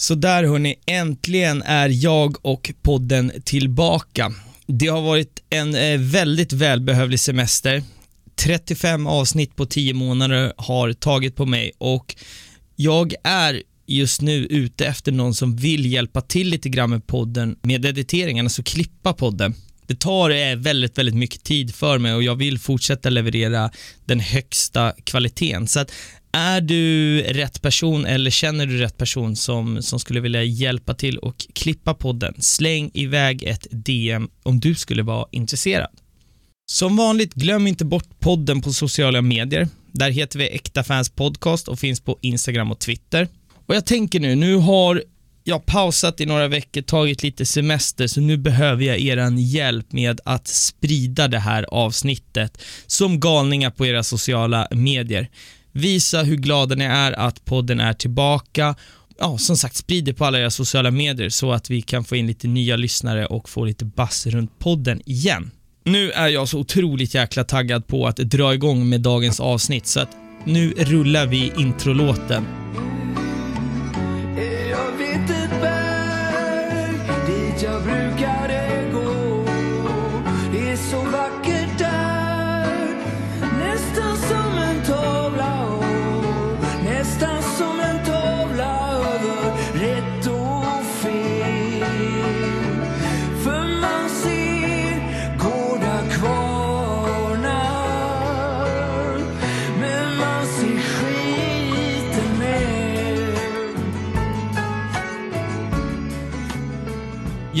Så där hörni, äntligen är jag och podden tillbaka. Det har varit en eh, väldigt välbehövlig semester. 35 avsnitt på 10 månader har tagit på mig och jag är just nu ute efter någon som vill hjälpa till lite grann med podden, med editeringen, alltså klippa podden. Det tar eh, väldigt, väldigt mycket tid för mig och jag vill fortsätta leverera den högsta kvaliteten. Så att är du rätt person eller känner du rätt person som, som skulle vilja hjälpa till och klippa podden, släng iväg ett DM om du skulle vara intresserad. Som vanligt, glöm inte bort podden på sociala medier. Där heter vi Äkta Fans Podcast och finns på Instagram och Twitter. Och jag tänker nu, nu har jag pausat i några veckor, tagit lite semester, så nu behöver jag er hjälp med att sprida det här avsnittet som galningar på era sociala medier. Visa hur glada ni är att podden är tillbaka. Ja, som sagt, sprid det på alla era sociala medier så att vi kan få in lite nya lyssnare och få lite bass runt podden igen. Nu är jag så otroligt jäkla taggad på att dra igång med dagens avsnitt så att nu rullar vi introlåten.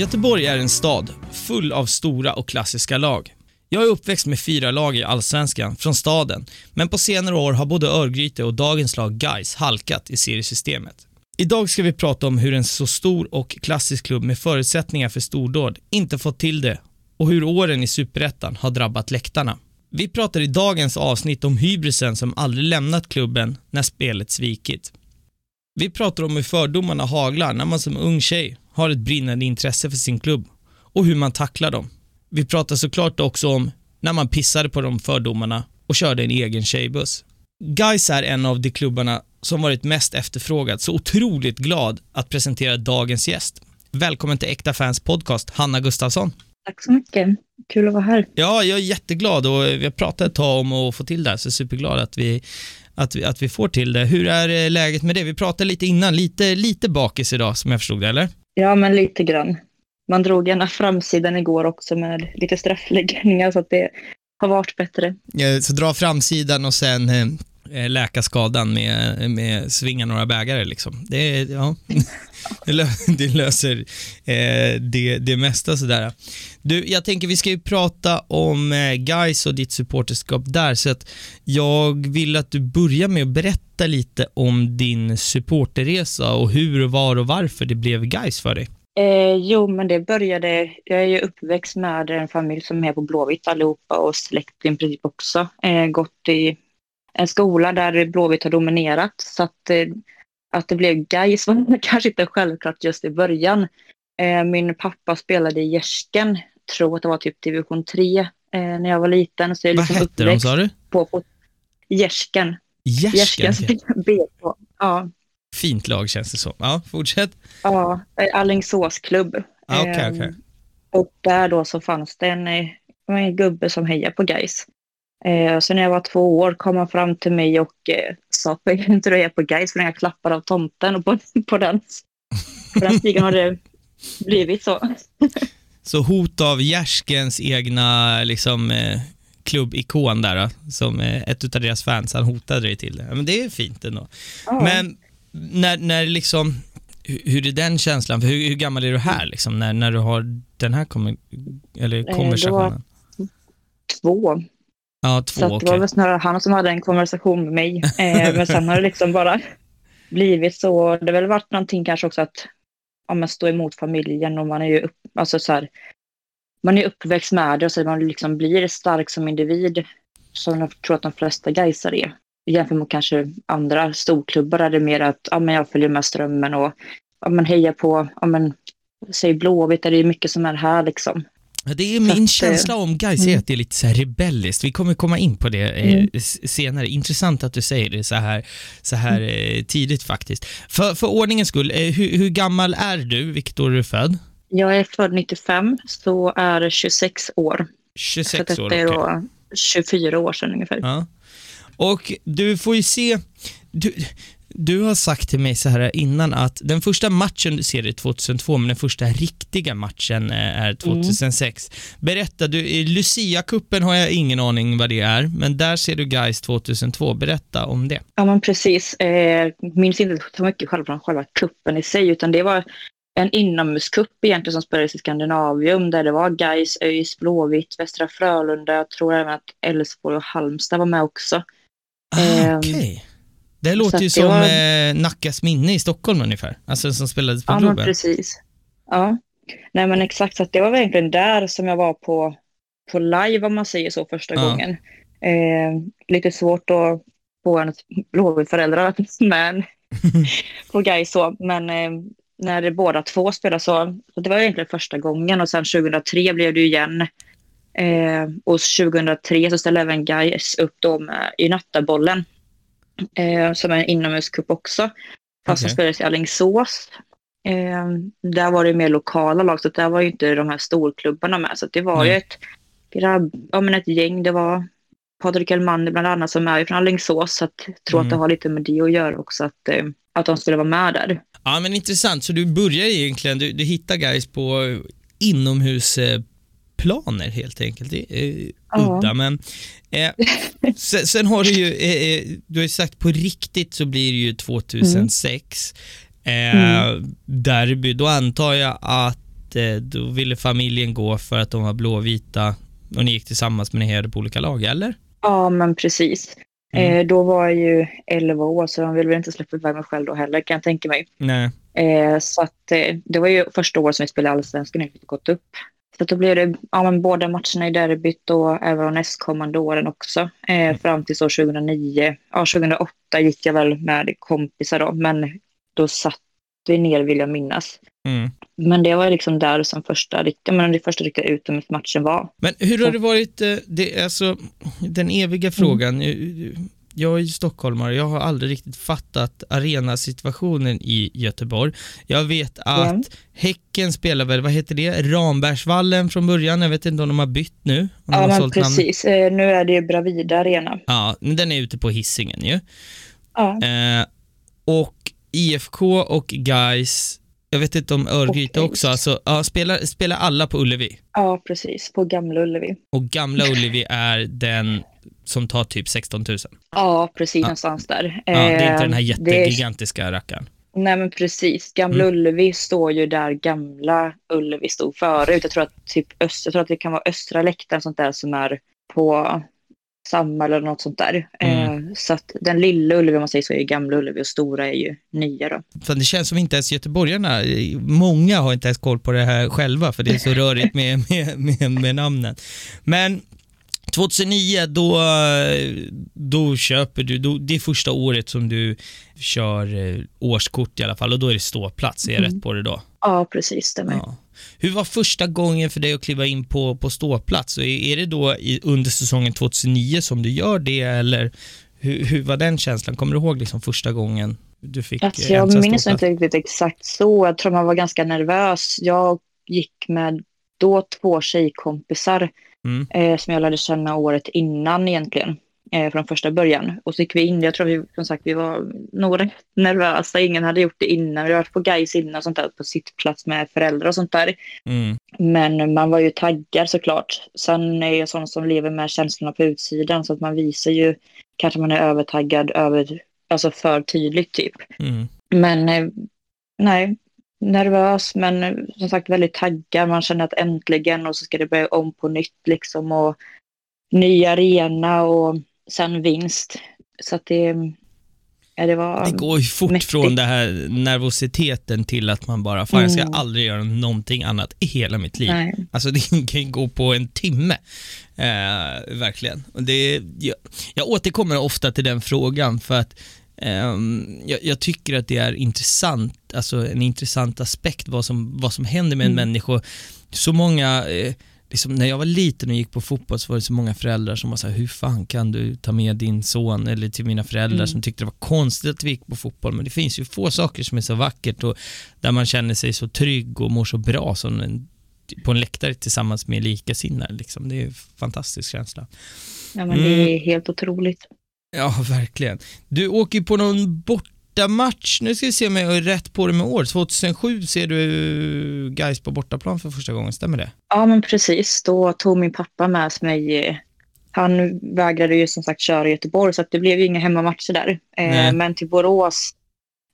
Göteborg är en stad full av stora och klassiska lag. Jag är uppväxt med fyra lag i Allsvenskan från staden, men på senare år har både Örgryte och dagens lag Gais halkat i seriesystemet. Idag ska vi prata om hur en så stor och klassisk klubb med förutsättningar för stordåd inte fått till det och hur åren i Superettan har drabbat läktarna. Vi pratar i dagens avsnitt om hybrisen som aldrig lämnat klubben när spelet svikit. Vi pratar om hur fördomarna haglar när man som ung tjej har ett brinnande intresse för sin klubb och hur man tacklar dem. Vi pratar såklart också om när man pissade på de fördomarna och körde en egen tjejbuss. Gais är en av de klubbarna som varit mest efterfrågad, så otroligt glad att presentera dagens gäst. Välkommen till Äkta Fans Podcast, Hanna Gustafsson. Tack så mycket. Kul att vara här. Ja, jag är jätteglad och vi har pratat ett tag om att få till det här, så superglad att vi, att vi, att vi får till det. Hur är eh, läget med det? Vi pratade lite innan, lite, lite bakis idag som jag förstod det, eller? Ja, men lite grann. Man drog gärna framsidan igår också med lite straffläggningar så att det har varit bättre. Ja, Så dra framsidan och sen eh, Eh, läka skadan med, med svinga några bägare liksom. Det, ja, det, löser eh, det, det mesta sådär. Du, jag tänker vi ska ju prata om eh, Gais och ditt supporterskap där, så att jag vill att du börjar med att berätta lite om din supporterresa och hur, och var och varför det blev Gais för dig. Eh, jo, men det började, jag är ju uppväxt med en familj som är på Blåvitt allihopa och släkt i princip också. Eh, gått i en skola där Blåvitt har dominerat så att, eh, att det blev Gais var kanske inte självklart just i början. Eh, min pappa spelade i Gärsken, tror att det var typ division 3 eh, när jag var liten. Så jag Vad liksom hette de sa du? på, på Gärsken. Gärsken? BK. Ja, Fint lag känns det som. Ja, fortsätt. ja, Alingsåsklubb. Ah, okej, Ehm, okej. Och där då så fanns det en, en gubbe som hejade på Gais. Eh, så när jag var två år kom han fram till mig och eh, sa att jag inte heja på Gais för jag klappar av tomten och på, på den. På den stigen har det blivit så. Så hot av Gärskens egna liksom, eh, klubbikon där då, som eh, ett av deras fans, han hotade dig till det. Men det är fint ändå. Ja. Men när, när liksom, hur, är den känslan? För hur, hur gammal är du här liksom, när, när du har den här kommer, eller Eh, konversationen? Två. Ja, två, Så det okej. var väl snarare han som hade en konversation med mig. Eh, men sen har det liksom bara blivit så. Det har väl varit någonting kanske också att ja, men stå emot familjen och man är ju upp, alltså så här, man är uppväxt med det och så man liksom blir stark som individ. Som jag tror att de flesta gaisar är. Jämfört med kanske andra storklubbar är det mer att ja, men jag följer med strömmen och ja, men hejar på, ja, men, säg Blåvitt är det ju mycket som är här liksom. Det är min känsla om Gais är mm. att det är lite så här rebelliskt. Vi kommer komma in på det eh, Mm. senare. Intressant att du säger det så här, så här Mm. eh, tidigt faktiskt. För, för ordningens skull, eh, hur, hur gammal är du? Vilket år är du född? Jag är född 95, så är det 26 år. Så 26 detta år, är okej. då 24 år sedan ungefär. Ja. Och du får ju se, du, du har sagt till mig så här innan att den första matchen du ser är 2002, men den första riktiga matchen eh, är 2006. Berätta, du, i Lucia-cupen har jag ingen aning vad det är, men där ser du guys 2002. Berätta om det. Ja, men precis. Eh, minns inte så mycket själva från själva kuppen i sig, utan det var en inomhuscup egentligen som spelades i Skandinavium där det var Gais, ÖIS, Blåvitt, Västra Frölunda, jag tror även att Elfsborg och Halmstad var med också. Ah, Ehm, Okej. Det låter att ju det som var- eh, Nackas minne i Stockholm ungefär, alltså som spelades på Ja, Globen. precis. Ja, nej men exakt, så att det var egentligen där som jag var på, på live om man säger så första Ja. gången. Eh, lite svårt att få en Blåvitt-föräldrar med på Gais så, men eh, när det båda två spelade så, så det var egentligen första gången och sen 2003 blev det ju igen. Eh, och 2003 så ställde även Gais upp då med, i Nattabollen eh, som är en inomhuscup också. Fast som spelades i Alingsås. Eh, där var det mer lokala lag, så där var ju inte de här storklubbarna med. Så det var ju Nej. ett, grabb, ja, men ett gäng. Det var Patrik Elmander bland annat som är från Alingsås. Så att, jag tror Mm. att det har lite med det att göra också, att, eh, att de skulle vara med där. Ja, men intressant. Så du börjar egentligen, du, du hittar guys på inomhusplaner helt enkelt. Det är Ja. udda, men eh, sen, sen har du ju, eh, eh, du har ju sagt på riktigt så blir det ju 2006 eh, derby. Då antar jag att eh, då ville familjen gå för att de var blåvita och ni gick tillsammans men ni hejade på olika lag, eller? Ja, men precis. Mm. Eh, då var jag ju 11 år, så de ville väl inte släppa iväg mig själv då heller, kan jag tänka mig. Nej. Eh, så att, eh, det var ju första året som vi spelade allsvenskan när vi gått upp. Så då blev det ja, men båda matcherna i derbyt och även de nästkommande åren också. Eh, fram till så 2009. Ja, 2008 gick jag väl med kompisar då, men då satt vi ner vill jag minnas. Mm. Men det var liksom där som första, riktiga- men det första riktiga utomhusmatchen var. Men hur har det varit, eh, det, alltså, den eviga frågan, eh, jag är ju stockholmare, jag har aldrig riktigt fattat arenasituationen i Göteborg. Jag vet att Mm. Häcken spelar väl, vad heter det, Rambergsvallen från början, jag vet inte om de har bytt nu. Ja, men sålt namn. precis. Eh, nu är det ju Bravida Arena. Ja, men den är ute på hissingen ju. Ja, Eh, och IFK och Guys, jag vet inte om Örgryte också, alltså, ja, spelar, spelar alla på Ullevi. ja, precis. På Gamla Ullevi. Och gamla Ullevi är den som tar typ 16 000. Ja, precis Ja. någonstans där. Ja, det är inte Eh, den här är- jättegigantiska rackaren. Nej men precis, Gamla Mm. Ullevi står ju där Gamla Ullevi stod förut. Jag tror att, typ öst, jag tror att det kan vara östra läktaren sånt där som är på samma eller något sånt där. Mm. Eh, så att den lilla Ullevi om man säger så är ju Gamla Ullevi och stora är ju nya då. För det känns som inte ens göteborgarna, många har inte ens koll på det här själva för det är så rörigt med, med, med, med namnen. Men 2009, då, då köper du, då, det är första året som du kör eh, årskort i alla fall och då är det ståplats, är jag Mm. rätt på det då? Ja, precis, stämmer. Ja. Hur var första gången för dig att kliva in på, på ståplats? Och är, är det då i, under säsongen 2009 som du gör det eller hur, hur var den känslan? Kommer du ihåg liksom första gången du fick Alltså, jag minns ståplats? inte riktigt exakt så. Jag tror man var ganska nervös. Jag gick med då två tjejkompisar Mm. eh, som jag lärde känna året innan egentligen. Eh, från första början. Och så gick vi in. Jag tror vi, som sagt, vi var nog rätt nervösa. Ingen hade gjort det innan. Vi har varit på guys innan och sånt där på sittplats med föräldrar och sånt där. Mm. Men man var ju taggad såklart. Sen är jag sån som lever med känslorna på utsidan så att man visar ju kanske man är övertaggad över, alltså för tydligt typ. Mm. Men eh, nej, nervös men eh, som sagt väldigt taggad. Man känner att äntligen och så ska det börja om på nytt liksom och ny arena och sen vinst. Så att det, ja, det var... Det går ju fort mäktigt. från det här nervositeten till att man bara, fan jag ska Mm. aldrig göra någonting annat i hela mitt liv. Nej. Alltså det kan gå på en timme. Eh, verkligen. Och det, jag, jag återkommer ofta till den frågan för att jag, jag tycker att det är intressant, alltså en intressant aspekt vad som, vad som händer med en Mm. människa. Så många, eh, liksom, när jag var liten och gick på fotboll så var det så många föräldrar som var så här, hur fan kan du ta med din son? Eller till mina föräldrar Mm. som tyckte det var konstigt att vi gick på fotboll. Men det finns ju få saker som är så vackert och där man känner sig så trygg och mår så bra som en, på en läktare tillsammans med likasinnade. Liksom. Det är en fantastisk känsla. Ja, men Mm. det är helt otroligt. Ja, verkligen. Du åker på någon bortamatch. Nu ska vi se om jag är rätt på det med år. 2007 ser du guys på bortaplan för första gången, stämmer det? Ja, men precis. Då tog min pappa med mig. eh, Han vägrade ju som sagt köra i Göteborg så det blev ju inga hemmamatcher där. Nej. Eh, men till Borås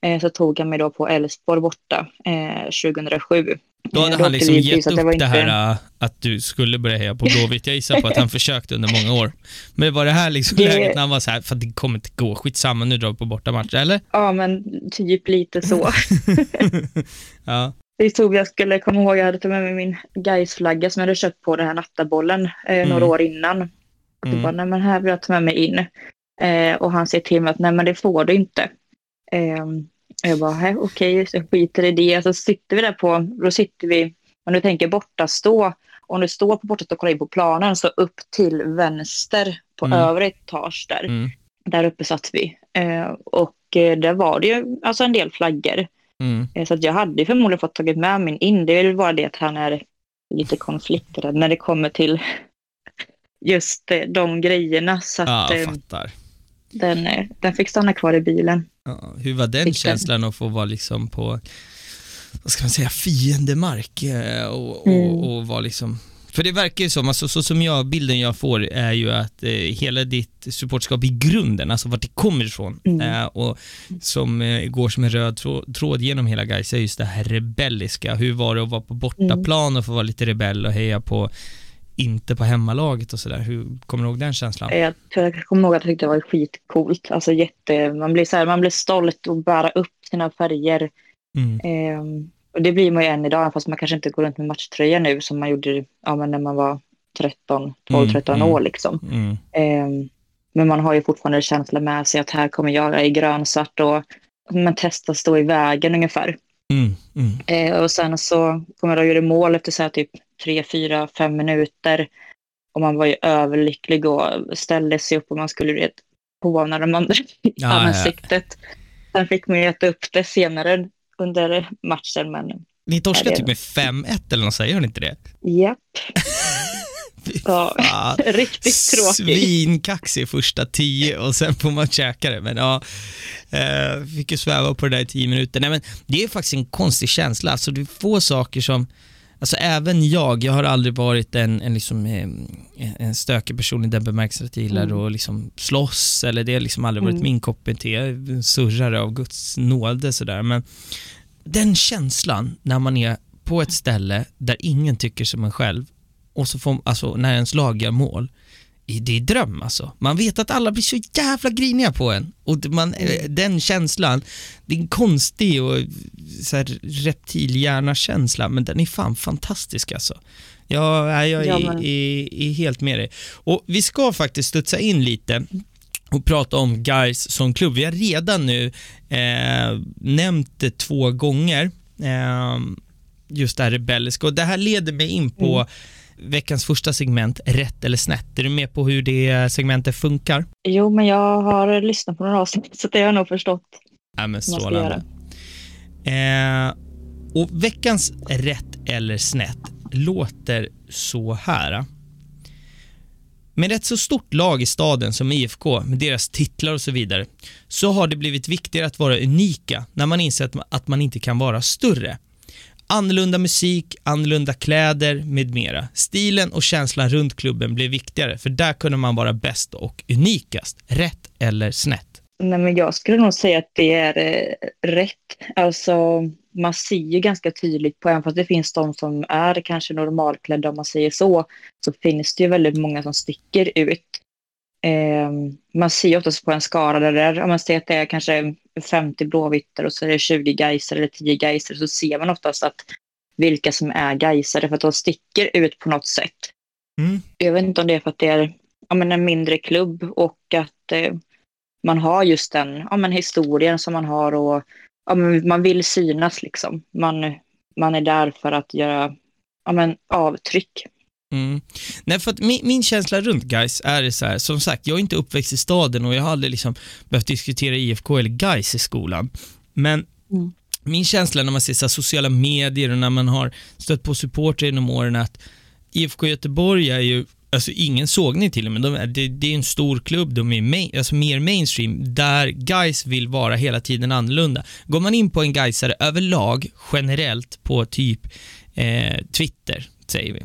eh, så tog han mig då på Elfsborg borta eh, 2007. Då hade Eh, han liksom gett upp det inte- här äh, att du skulle börja heja på Blåvitt. Jag gissar på att han försökte under många år. Men var det här liksom Det- läget när han var så här, för det kommer inte gå, skitsamma nu drar vi på bortamatch, eller? Ja, men typ lite så. Ja. Det tog jag skulle komma ihåg, jag hade tagit med mig min Gais-flagga som jag hade köpt på den här nattabollen eh, några Mm. år innan. Och Mm. bara, nej men här vill jag ta med mig in. Eh, och han säger till mig att nej men det får du inte. Eh, och jag bara, "Hä, okej, så jag skiter i det. Så sitter vi där på, då sitter vi, om du tänker borta stå, om du står på borta och kollar in på planen så upp till vänster på Mm. övre etage där. Mm. Där uppe satt vi. Eh, och eh, där var det ju alltså en del flaggor. Mm. Eh, Så att jag hade förmodligen fått tagit med min in. Det är väl bara det att han är lite konflikträdd när det kommer till just eh, de grejerna. Så Ja, att jag eh, fattar. den, den fick stanna kvar i bilen. Ja, hur var den Fick den. känslan att få vara liksom på, vad ska man säga, fiendemark eh, och, Mm. och, och vara liksom för det verkar ju som, alltså, så som jag, bilden jag får är ju att eh, hela ditt supportskap i grunden, alltså vart det kommer ifrån, Mm. eh, och som eh, går som en röd tråd, tråd genom hela Gais är just det här rebelliska. Hur var det att vara på bortaplan och få vara lite rebell och heja på, inte på hemmalaget och sådär. Hur kommer du ihåg den känslan? Jag, jag kommer ihåg att jag tyckte det var skitcoolt. Alltså jätte, man, blir så här, man blir stolt att bära upp sina färger. Mm. Eh, och det blir man ju än idag, fast man kanske inte går runt med matchtröja nu som man gjorde ja, men när man var 13, 12, Mm, 13 mm. år. Liksom. Mm. Eh, men man har ju fortfarande en känsla med sig att här kommer jag i grönsvart och man testar stå i vägen ungefär. Mm. Mm. Eh, och sen så kommer jag att göra mål efter så här typ tre, fyra, fem minuter. Och man var ju överlycklig och ställde sig upp och man skulle vet, håna de andra i Ja, ja. ansiktet. Sen fick man ju äta upp det senare under matchen, men Ni torskade typ med 5-1 eller något, säger hon inte det? japp. Ja, fan. riktigt tråkigt. Svinkaxig första tio och sen får man käka det. Men ja, eh, fick ju sväva på det där i tio minuter. Nej men det är faktiskt en konstig känsla. Alltså du får saker som, alltså även jag, jag har aldrig varit en, en, liksom, eh, en stökig person i den bemärkelsen att jag gillar Mm. att liksom slåss eller det har liksom aldrig varit Mm. min kopp. Jag är en surrare av Guds nåde sådär. Men den känslan när man är på ett ställe där ingen tycker som en själv och så får, alltså när ens lag gör mål, det är dröm alltså. Man vet att alla blir så jävla griniga på en och man, eh, den känslan, det är en konstig och så här reptilhjärna-känsla men den är fan fantastisk alltså. Jag, jag, Ja, är, men- är, är helt med dig. Och vi ska faktiskt studsa in lite och prata om Guys som klubb. Vi har redan nu eh, nämnt det två gånger, eh, just det här rebelliska. Och det här leder mig in på veckans första segment, rätt eller snett. Är du med på hur det segmentet funkar? Jo, men jag har lyssnat på några avsnitt så det har jag nog förstått. Ja, men strålande. Eh, och veckans rätt eller snett låter så här. Med ett så stort lag i staden som IFK, med deras titlar och så vidare, så har det blivit viktigare att vara unika när man inser man- att man inte kan vara större. Annorlunda musik, annorlunda kläder med mera. Stilen och känslan runt klubben blev viktigare, för där kunde man vara bäst och unikast. Rätt eller snett? Nej, men jag skulle nog säga att det är eh, rätt. Alltså, man ser ju ganska tydligt på, även fast det finns de som är kanske normalklädda om man säger så, så finns det ju väldigt många som sticker ut. Eh, man ser ju oftast på en skara där det är, om man ser att det är kanske 50 blåvittar och så är det 20 geiser eller 10 geiser så ser man oftast att vilka som är geisare för att de sticker ut på något sätt. Mm. Jag vet inte om det är för att det är ja, men en mindre klubb och att eh, man har just den ja, men historien som man har och ja, men man vill synas liksom. Man, man är där för att göra ja, men avtryck. Mm. Nej, för att min, min känsla runt guys är så här, som sagt, jag är inte uppväxt i staden och jag har aldrig liksom behövt diskutera IFK eller guys i skolan. Men Mm. min känsla när man ser så här, sociala medier och när man har stött på supporter genom åren att IFK Göteborg är ju Alltså ingen sågning till men de, är- det, det är en stor klubb, de är main, alltså mer mainstream, där guys vill vara hela tiden annorlunda. Går man in på en Gaisare överlag, generellt på typ eh, Twitter, säger vi.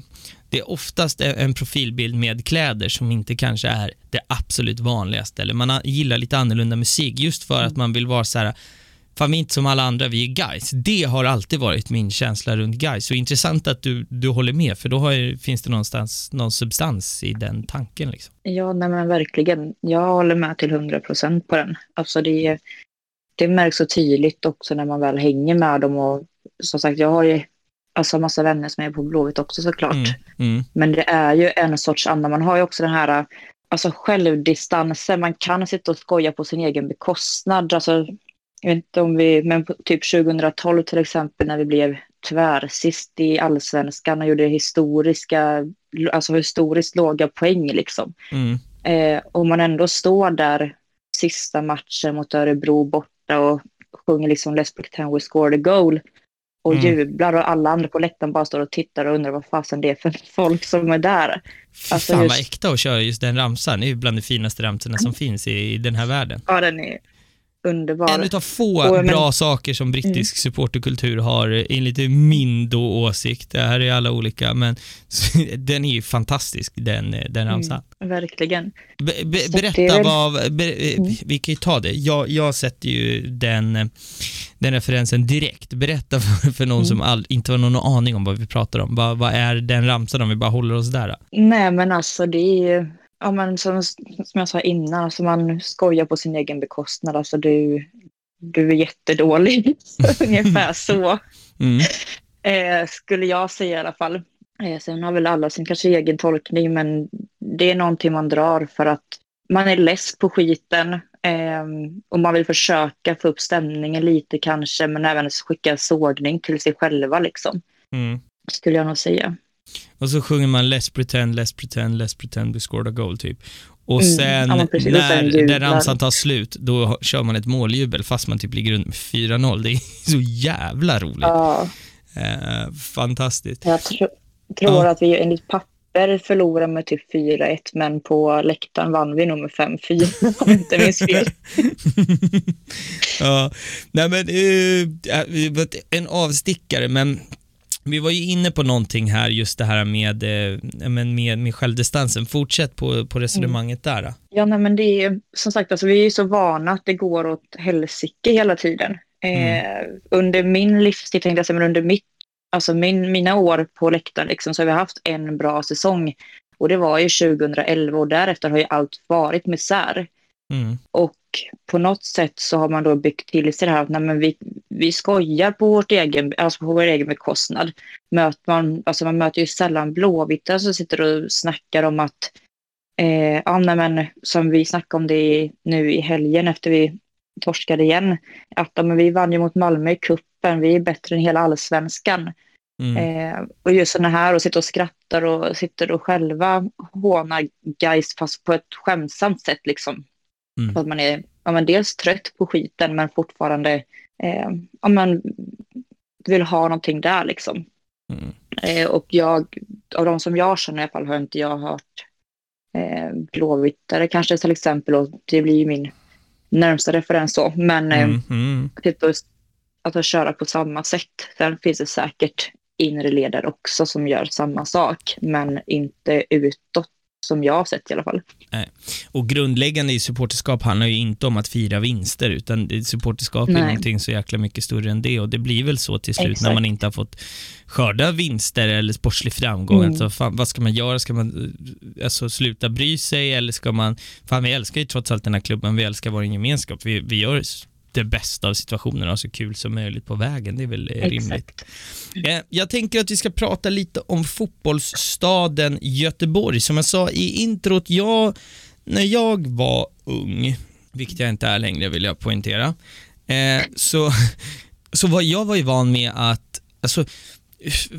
Det är oftast en profilbild med kläder som inte kanske är det absolut vanligaste, eller man gillar lite annorlunda musik, just för att man vill vara så här Fan vi är inte som alla andra, vi är guys. Det har alltid varit min känsla runt guys. Så intressant att du, du håller med, för då har, finns det någonstans någon substans i den tanken. Liksom. Ja, nej men verkligen. Jag håller med till 100 procent på den. Alltså det, det märks så tydligt också när man väl hänger med dem. Och som sagt, jag har ju alltså massa vänner som är på Blåvitt också såklart. Mm, mm, Men det är ju en sorts anda. Man har ju också den här alltså självdistansen. Man kan sitta och skoja på sin egen bekostnad. Alltså, jag vet inte om vi, men typ 2012 till exempel när vi blev tvärsist i allsvenskan och gjorde historiska, alltså historiskt låga poäng liksom. mm, Eh, och man ändå står där sista matchen mot Örebro borta och sjunger liksom Let's pretend we scored a goal och Mm. jublar och alla andra på läktaren bara står och tittar och undrar vad fasen det är för folk som är där. Fy Alltså fan just- vad äkta att köra just den ramsan. Det är ju bland de finaste ramsorna som finns i, i den här världen. Ja, den är underbar. En utav få Och, men- bra saker som brittisk supporterkultur har enligt min då åsikt. Det här är alla olika, men den är ju fantastisk, den, den ramsan. Verkligen. Be, be, berätta väl- vad, be, Mm. vi kan ju ta det. Jag, jag sätter ju den, den referensen direkt. Berätta för, för någon Mm. som all, inte har någon aning om vad vi pratar om. Vad, vad är den ramsan om vi bara håller oss där? Nej, men alltså det är ju, ja, men som, som jag sa innan, alltså man skojar på sin egen bekostnad. Alltså du, du är jättedålig, ungefär så. Mm. Eh, skulle jag säga i alla fall. Eh, sen har väl alla sin kanske egen tolkning, men det är någonting man drar för att man är less på skiten eh, och man vill försöka få upp stämningen lite kanske, men även skicka sågning till sig själva liksom, Mm. skulle jag nog säga. Och så sjunger man Let's pretend, let's pretend, let's pretend we scored a goal typ. Och Mm, sen ja, precis. Och när sen den ramsan tar slut, då kör man ett måljubel fast man typ ligger under med 4-0. Det är så jävla roligt. Ja, Eh, fantastiskt. jag tro, tror Ja. att vi enligt papper förlorar med typ 4-1, men på läktaren vann vi nog med 5-4 om jag inte minns fel. ja, nej men eh, en avstickare, men vi var ju inne på någonting här, just det här med, eh, men med, med självdistansen. Fortsätt på, på resonemanget där. Då. Ja, nej, men det är som sagt, alltså, vi är ju så vana att det går åt helsike hela tiden. Eh, under min livstid, tänkte jag säga, men under mitt, alltså min, mina år på läktaren liksom, så har vi haft en bra säsong. Och det var ju 2011 och därefter har ju allt varit misär. Mm. Och på något sätt så har man då byggt till sig det här att nej, men vi, vi skojar på, vårt egen, alltså på vår egen bekostnad. Möter man, alltså man möter ju sällan blåvita som sitter och snackar om att eh, ja, nej, men, som vi snackade om det nu i helgen efter vi torskade igen. Att ja, men vi vann ju mot Malmö i kuppen, vi är bättre än hela allsvenskan. Mm. Eh, och just sådana här och sitter och skrattar och sitter och själva hånar guys fast på ett skämsamt sätt liksom. Mm. Att man är ja, men dels trött på skiten men fortfarande eh, ja, men vill ha någonting där liksom. Mm. Eh, och jag, av de som jag känner i alla fall har inte jag hört eh, blåvittare kanske till exempel och det blir ju min närmsta referens så. Men eh, Mm. Mm. typ att, att köra på samma sätt. Sen finns det säkert inre ledare också som gör samma sak, men inte utåt som jag har sett i alla fall. Och grundläggande i supporterskap handlar ju inte om att fira vinster, utan supporterskap är Nej. någonting så jäkla mycket större än det och det blir väl så till slut när Exakt. man inte har fått skörda vinster eller sportslig framgång. Mm. Alltså, fan, vad ska man göra? Ska man eh, alltså, sluta bry sig eller ska man... Fan, vi älskar ju trots allt den här klubben, vi älskar vår gemenskap. Vi, vi gör det bästa av situationen och så kul som möjligt på vägen. Det är väl eh, rimligt. Exakt. Eh, Jag tänker att vi ska prata lite om fotbollsstaden Göteborg. Som jag sa i introt, jag, när jag var ung, vilket jag inte är längre vill jag poängtera, eh, så, så var jag var ju van med att, alltså,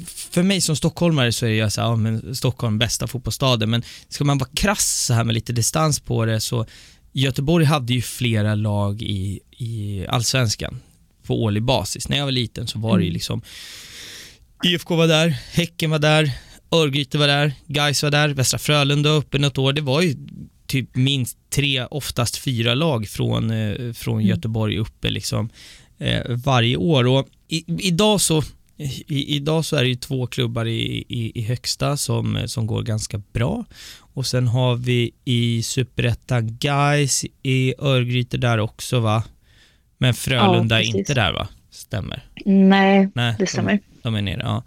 för mig som stockholmare så är jag så här, ja men Stockholm bästa fotbollsstaden, men ska man vara krass så här med lite distans på det så Göteborg hade ju flera lag i, i allsvenskan på årlig basis. När jag var liten så var det ju liksom IFK var där, Häcken var där, Örgryte var där, Gais var där, Västra Frölunda uppe något år. Det var ju typ minst tre, oftast fyra lag från, eh, från Göteborg uppe liksom eh, varje år. Och i, idag så i, idag så är det ju två klubbar i, i, i högsta som, eh, som går ganska bra. Och sen har vi i Superettan Guys i Örgryte där också va? Men Frölunda Ja, är inte där va? Stämmer. Nej, Nej, det stämmer. De, de är nere, ja.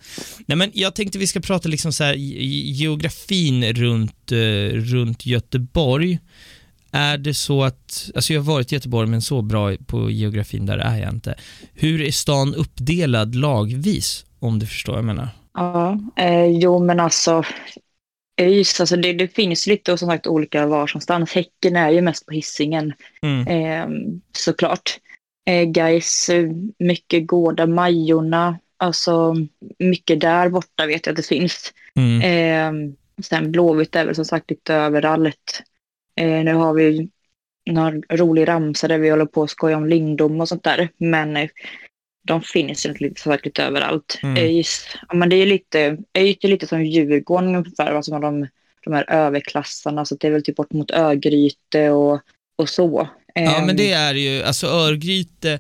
Nej men jag tänkte vi ska prata liksom så här ge- geografin runt, eh, runt Göteborg. Är det så att, alltså jag har varit i Göteborg men så bra på geografin där är jag inte. Hur är stan uppdelad lagvis? Om du förstår vad jag menar. Ja, eh, jo men alltså ÖIS, alltså det, det finns lite och som sagt olika var som stans. Häcken är ju mest på hissingen Mm. eh, såklart. Eh, Gais, eh, mycket Gårda, Majorna, alltså mycket där borta vet jag att det finns. Mm. Eh, sen Blåvitt är väl som sagt lite överallt. Eh, nu har vi någon rolig ramsa där vi håller på att skoja om Lindom och sånt där. Men eh, de finns ju lite, som sagt lite överallt. Mm. ÖIS, ja, men det är lite, ÖIS är lite som Djurgården ungefär, alltså de, de här överklassarna. Så det är väl typ bort mot Örgryte och, och så. Ja Ehm, men det är ju, alltså Örgryte,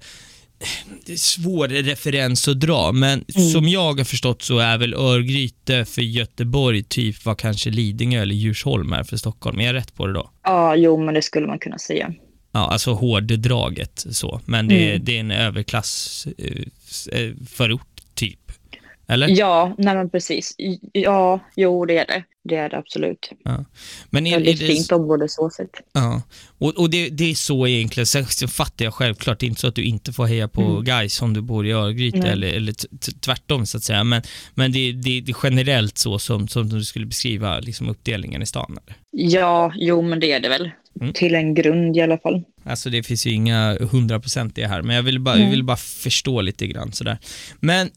det är svår referens att dra, men Mm. som jag har förstått så är väl Örgryte för Göteborg typ vad kanske Lidingö eller Djursholm är för Stockholm. Är jag rätt på det då? Ja, jo men det skulle man kunna säga. Ja, alltså hårddraget så, men det, Mm. det är en överklass eh, s- eh, förort typ. Eller? Ja, nej men precis. Ja, jo det är det. Det är det absolut. Men är, är Väldigt det, fint område så sett. Ja, och, och det, det är så egentligen. Sen fattar jag självklart, det är inte så att du inte får heja på Mm. guys om du bor i Örgryte eller, eller tvärtom så att säga. Men, men det, det, det är generellt så som, som du skulle beskriva liksom uppdelningen i stan. Eller? Ja, jo men det är det väl. Mm. Till en grund i alla fall. Alltså det finns ju inga hundraprocentiga här, men jag vill bara, Nej. jag vill bara förstå lite grann sådär. Men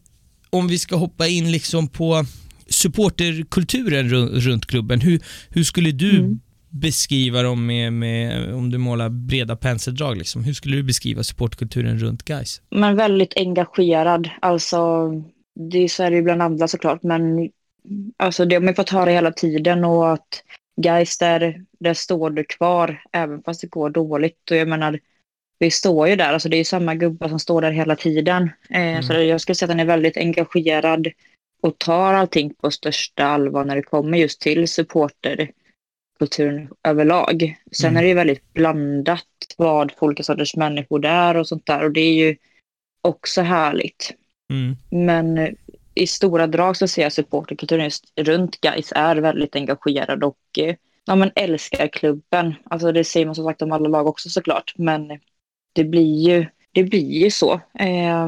om vi ska hoppa in liksom på supporterkulturen ru- runt klubben, hur, hur skulle du Mm. beskriva dem med, med, om du målar breda penseldrag liksom, hur skulle du beskriva supporterkulturen runt guys? Men väldigt engagerad. Alltså, det är så är det ju bland andra såklart. Men alltså, det har man fått höra hela tiden. Och att guys där, där står du kvar även fast det går dåligt. Och jag menar, vi står ju där. Alltså, det är ju samma gubbar som står där hela tiden. Eh, Mm. Så jag skulle säga att han är väldigt engagerad och tar allting på största allvar när det kommer just till supporterkulturen överlag. Sen Mm. är det ju väldigt blandat vad för olika sorters människor det är och sånt där. Och det är ju också härligt. Mm. Men eh, i stora drag så ser jag supporterkulturen just runt guys är väldigt engagerad och eh, ja, men älskar klubben. Alltså det säger man som sagt om alla lag också såklart. Men det blir ju, det blir ju så. Eh,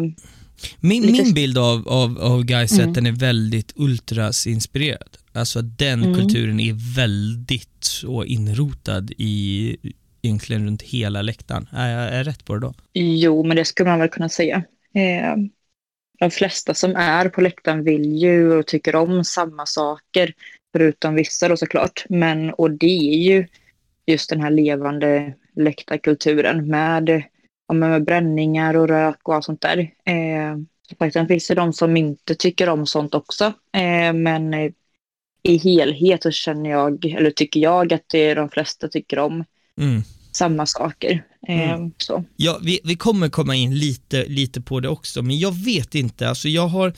Min, Lite- min bild av, av, av guys är Mm. att den är väldigt ultras-inspirerad. Alltså att den Mm. kulturen är väldigt så inrotad i egentligen runt hela läktaren. Är jag, är rätt på det då? Jo, men det skulle man väl kunna säga. Eh, de flesta som är på läktaren vill ju och tycker om samma saker, förutom vissa då såklart. Men, och det är ju just den här levande läktarkulturen med, ja, med bränningar och rök och allt sånt där. Eh, sen finns det de som inte tycker om sånt också. Eh, men eh, i helhet så känner jag, eller tycker jag att det är de flesta tycker om Mm. samma saker. Eh, Mm. så. Ja, vi, vi kommer komma in lite, lite på det också, men jag vet inte. Alltså jag har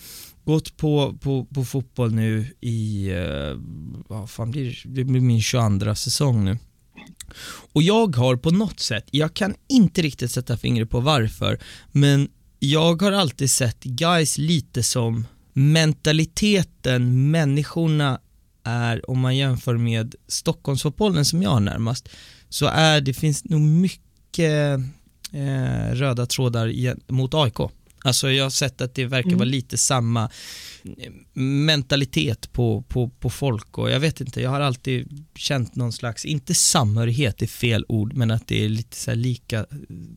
gått på, på, på fotboll nu i, uh, vad fan blir det blir min 22 säsong nu. Och jag har på något sätt, jag kan inte riktigt sätta fingret på varför, men jag har alltid sett guys lite som mentaliteten människorna är, om man jämför med Stockholmsfotbollen som jag har närmast, så är det finns nog mycket eh, röda trådar mot AIK. Alltså jag har sett att det verkar Mm. vara lite samma eh, mentalitet på, på, på folk och jag vet inte, jag har alltid känt någon slags, inte samhörighet är fel ord, men att det är lite så här lika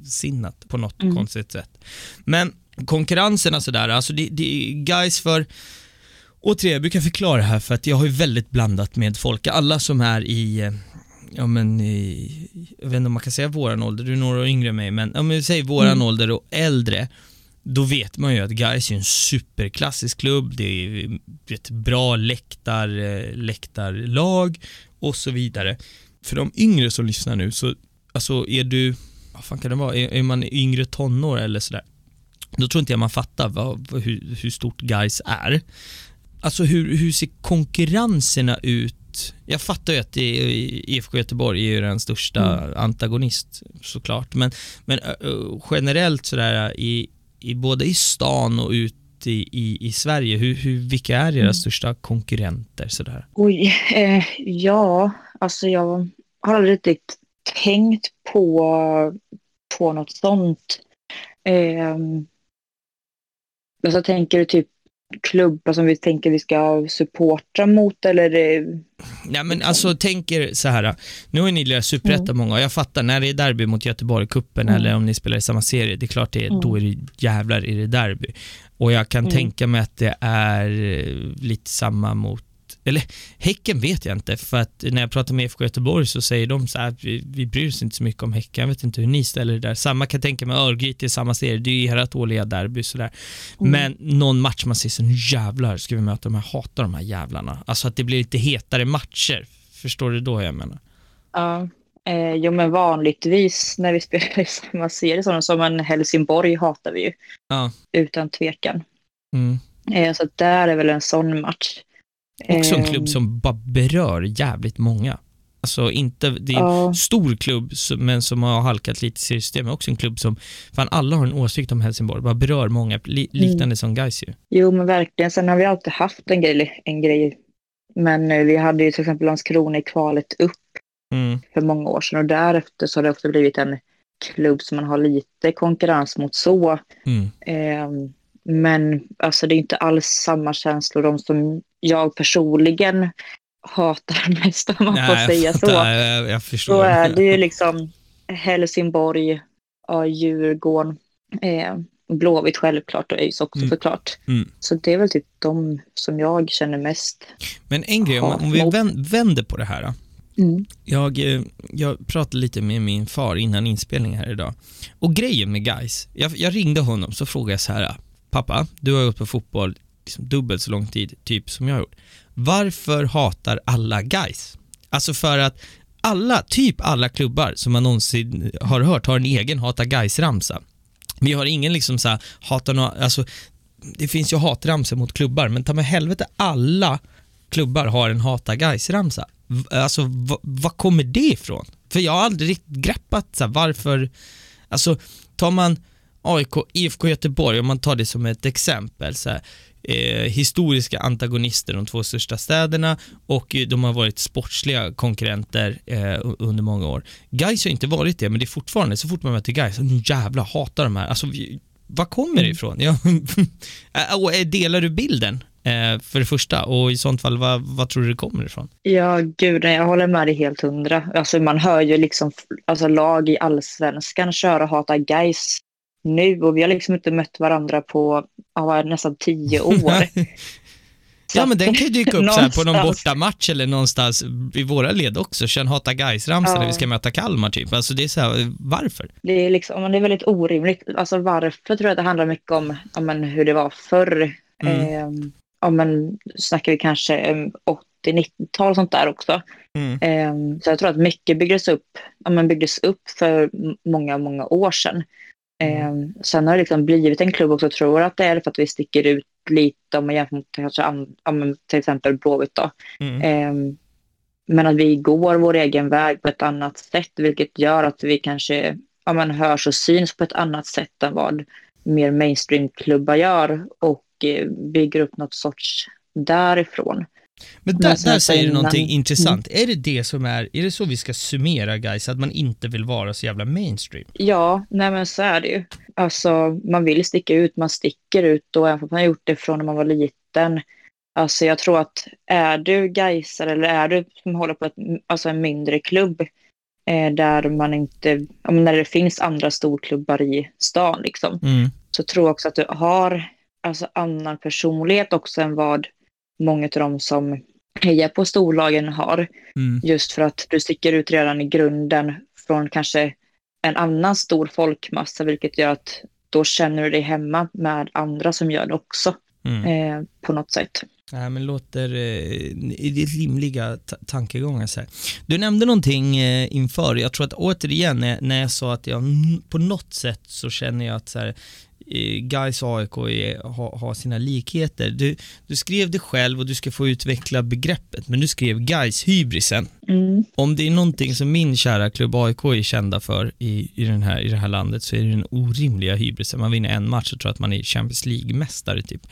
sinnat på något Mm. konstigt sätt. Men konkurrenserna sådär, alltså det, det är guys för Återigen, jag brukar förklara det här för att jag har ju väldigt blandat med folk. Alla som är i, eh, ja men, i, jag vet inte om man kan säga våran ålder, du är några år yngre än mig, men om vi säger våran Mm. ålder och äldre, då vet man ju att Gais är en superklassisk klubb, det är ett bra läktar, eh, läktarlag och så vidare. För de yngre som lyssnar nu, så alltså är du, vad fan kan det vara, är, är man yngre tonår eller sådär, då tror inte jag man fattar vad, hur, hur stort Gais är. Alltså hur, hur ser konkurrenserna ut? Jag fattar ju att IFK Göteborg är ju den största antagonist såklart, men, men generellt sådär i, i både i stan och ut i, i, i Sverige, hur, hur, vilka är era Mm. största konkurrenter sådär? Oj, eh, ja, alltså jag har aldrig riktigt tänkt på, på något sånt. Eh, alltså tänker du typ klubbar som vi tänker vi ska supporta mot eller? eh, Nej men alltså tänker så här. nu har ni lirat superetta många och jag fattar när det är derby mot Göteborg, kuppen Mm. eller om ni spelar i samma serie, det är klart det är, Mm. då är det jävlar är det derby. Och jag kan Mm. tänka mig att det är eh, lite samma mot eller Häcken vet jag inte, för att när jag pratar med IFK Göteborg så säger de så här, vi, vi bryr oss inte så mycket om Häcken, jag vet inte hur ni ställer det där. Samma kan jag tänka mig Örgryte i samma serie, det är ju ert årliga derby sådär. Mm. Men någon match man säger så nu jävlar ska vi möta de här, hatar de här jävlarna. Alltså att det blir lite hetare matcher. Förstår du då jag menar? Ja, eh, jo men vanligtvis när vi spelar i samma serie sådana som en Helsingborg hatar vi ju. Ja. Utan tvekan. Mm. Eh, så där är väl en sån match. Också en klubb som bara berör jävligt många. Alltså inte, det är en Ja. stor klubb men som har halkat lite i seriesystemet. Men också en klubb som, fan alla har en åsikt om Helsingborg, bara berör många, li, liknande Mm. som Gais ju. Jo, men verkligen. Sen har vi alltid haft en grej. En grej. Men eh, vi hade ju till exempel Landskrona i kvalet upp Mm. för många år sedan och därefter så har det också blivit en klubb som man har lite konkurrens mot så. Mm. Eh, men alltså det är inte alls samma känslor de som jag personligen hatar mest om man får Nej, säga jag så. Jag, jag förstår. Så är det ju liksom Helsingborg, ja, Djurgården, eh, Blåvitt självklart och ÖIS också Mm. såklart. Mm. Så det är väl typ de som jag känner mest. Men en grej, om, om vi vänder på det här. då. Mm. Jag, eh, jag pratade lite med min far innan inspelningen här idag. Och grejen med guys, jag, jag ringde honom så frågade jag så här. Pappa, du har gått på fotboll liksom dubbelt så lång tid, typ som jag har gjort. Varför hatar alla guys? Alltså för att alla, typ alla klubbar som man någonsin har hört har en egen hata guys ramsa Vi har ingen liksom så här, hatar några, alltså det finns ju hatramsor mot klubbar, men ta med helvete alla klubbar har en hata guys ramsa Alltså vad kommer det ifrån? För jag har aldrig riktigt greppat så här, varför, alltså tar man AIK, IFK Göteborg, om man tar det som ett exempel, så här, eh, historiska antagonister, de två största städerna och eh, de har varit sportsliga konkurrenter eh, under många år. Gais har inte varit det, men det är fortfarande, så fort man möter Gais, nu jävlar hatar de här. Alltså, vi, kommer det ifrån? Ja, eh, och, eh, delar du bilden? Eh, för det första, och i sånt fall, vad, vad tror du det kommer ifrån? Ja, gud, jag håller med dig helt hundra. Alltså, man hör ju liksom alltså, lag i allsvenskan köra hata guys nu och vi har liksom inte mött varandra på ja, nästan tio år. Ja men den kan ju dyka upp så här på någon bortamatch eller någonstans i våra led också. Känn hata guys ramsa Ja. när vi ska möta Kalmar typ. Alltså det är så här, varför? Det är, liksom, men det är väldigt orimligt. Alltså varför tror jag att det handlar mycket om ja, men, hur det var förr. Mm. Eh, ja, men, snackar vi kanske eh, 80-90-tal och sånt där också. Mm. Eh, så jag tror att mycket byggdes upp, ja, byggdes upp för många, många år sedan. Eh, sen har det liksom blivit en klubb också, tror att det är för att vi sticker ut lite om man jämför mot kanske till exempel Blåvitt. Då. Mm. Eh, men att vi går vår egen väg på ett annat sätt, vilket gör att vi kanske ja, men hörs och syns på ett annat sätt än vad mer mainstream-klubbar gör och eh, bygger upp något sorts därifrån. Men där, där säger du innan- någonting Mm. intressant. Är det det som är, är det så vi ska summera guys att man inte vill vara så jävla mainstream? Ja, nej men så är det ju. Alltså, man vill sticka ut, man sticker ut och även om man har gjort det från när man var liten. Alltså jag tror att är du Gaisare eller är du som håller på ett, alltså en mindre klubb eh, där man inte, när det finns andra storklubbar i stan liksom, Mm. så tror jag också att du har alltså annan personlighet också än vad många av dem som hejar på storlagen har. Mm. Just för att du sticker ut redan i grunden från kanske en annan stor folkmassa, vilket gör att då känner du dig hemma med andra som gör det också Mm. eh, på något sätt. Nej, men låter eh, det är rimliga ta- tankegångar. Så här. Du nämnde någonting eh, inför, jag tror att återigen när, när jag sa att jag på något sätt så känner jag att så här, eh, Gais och AIK är, har, har sina likheter. Du, du skrev det själv och du ska få utveckla begreppet, men du skrev Gais hybrisen. Mm. Om det är någonting som min kära klubb AIK är kända för i, i, den här, i det här landet så är det den orimliga hybrisen. Man vinner en match och tror att man är Champions League-mästare typ.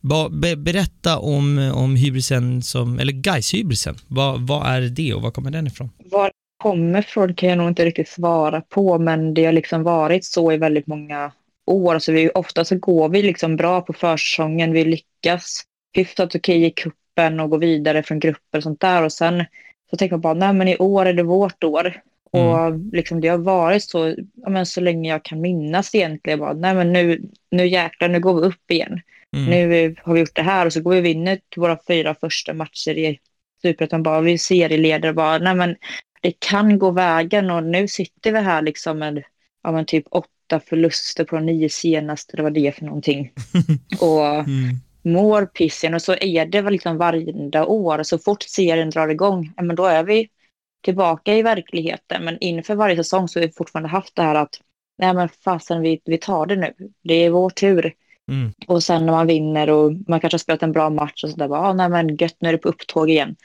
Ba, be, berätta om, om hybrisen som, eller Gais hybrisen vad, är det och var kommer den ifrån? Var kommer från kan jag nog inte riktigt svara på, men det har liksom varit så i väldigt många år. Så vi, ofta så går vi liksom bra på försäsongen, vi lyckas hyfsat okej i kuppen och går vidare från grupper och sånt där. Och sen så tänker man bara, nej men i år är det vårt år. Och liksom det har varit så, ja, men så länge jag kan minnas egentligen. Bara, nej men nu, nu jäklar, nu går vi upp igen. Mm. Nu har vi gjort det här och så går vi och vinner våra fyra första matcher i Superettan. Bara vi serieleder bara, nej men det kan gå vägen och nu sitter vi här liksom med ja, men typ åtta förluster på de nio senaste, det var det för någonting. och Mm. mår pissen och så är det väl liksom varje år. Så fort serien drar igång, men då är vi tillbaka i verkligheten. Men inför varje säsong så har vi fortfarande haft det här att nej men fasen vi, vi tar det nu. Det är vår tur. Mm. Och sen när man vinner och man kanske har spelat en bra match och sådär, bara, ah, nej men gött nu är det på upptåg igen.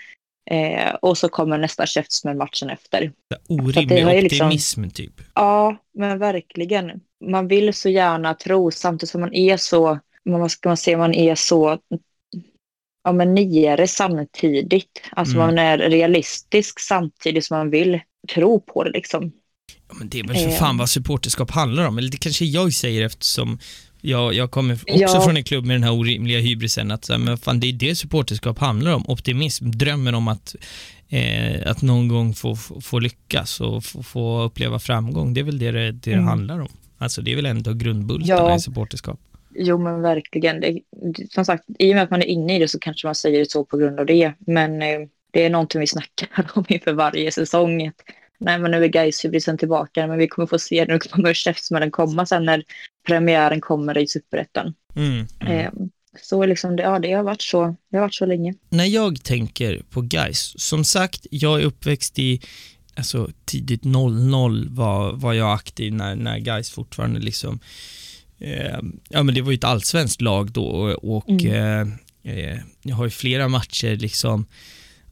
Eh, och så kommer nästa käftsmäll matchen efter. Orimlig liksom- optimism typ. Ja, men verkligen. Man vill så gärna tro samtidigt som man är så, vad ska man säga, man är så ja, men nere samtidigt. Alltså Mm. man är realistisk samtidigt som man vill tro på det liksom. Ja, men det är väl för Eh. fan vad supporterskap handlar om, eller det kanske jag säger eftersom jag, jag kommer också Ja. från en klubb med den här orimliga hybrisen, att så här, men fan, det är det supporterskap handlar om, optimism, drömmen om att, eh, att någon gång få, få, lyckas och få, få uppleva framgång, det är väl det det, det Mm. handlar om. Alltså det är väl ändå grundbultarna Ja. i supporterskap. Jo men verkligen. Det, som sagt, i och med att man är inne i det så kanske man säger det så på grund av det. Men eh, det är någonting vi snackar om inför varje säsong. Nej men nu är Gais hybrisen tillbaka men vi kommer få se nu kommer käftsmällen komma sen när premiären kommer i Superettan. Mm. Mm. Eh, så liksom, det, ja, det har varit så. Det har varit så länge. när jag tänker på guys, som sagt, jag är uppväxt i alltså, tidigt 00 var, var jag aktiv när, när guys fortfarande liksom eh, ja men det var ju ett allsvenskt lag då och, och eh, eh, jag har ju flera matcher liksom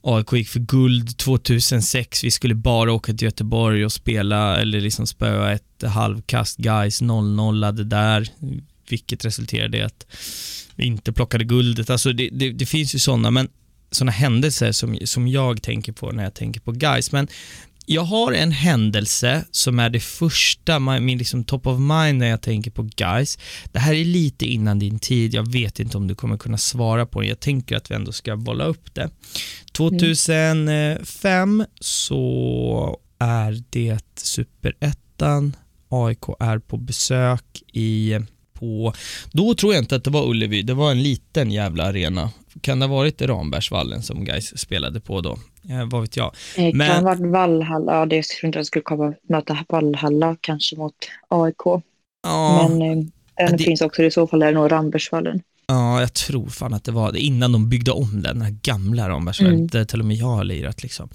AIK gick för guld 2006, vi skulle bara åka till Göteborg och spela eller liksom spöa ett halvkast guys 0-0 där, vilket resulterade i att vi inte plockade guldet. Alltså det, det, det finns ju sådana, men sådana händelser som, som jag tänker på när jag tänker på guys. Men jag har en händelse som är det första, min liksom top of mind när jag tänker på guys. Det här är lite innan din tid, jag vet inte om du kommer kunna svara på det. Jag tänker att vi ändå ska bolla upp det. 2005 så är det superettan, AIK är på besök i på, då tror jag inte att det var Ullevi, det var en liten jävla arena. Kan det ha varit Rambergsvallen som guys spelade på då? Eh, vad vet jag. Eh, Men- Kan ha varit Valhalla, ja det tror inte jag skulle komma möta Valhalla kanske mot AIK. Ja, Men eh, den det- finns också, i så fall är det nog Rambergsvallen. ja, jag tror fan att det var det innan de byggde om den, den här gamla Rambergsvallen, Mm. där till och med jag har lirat liksom.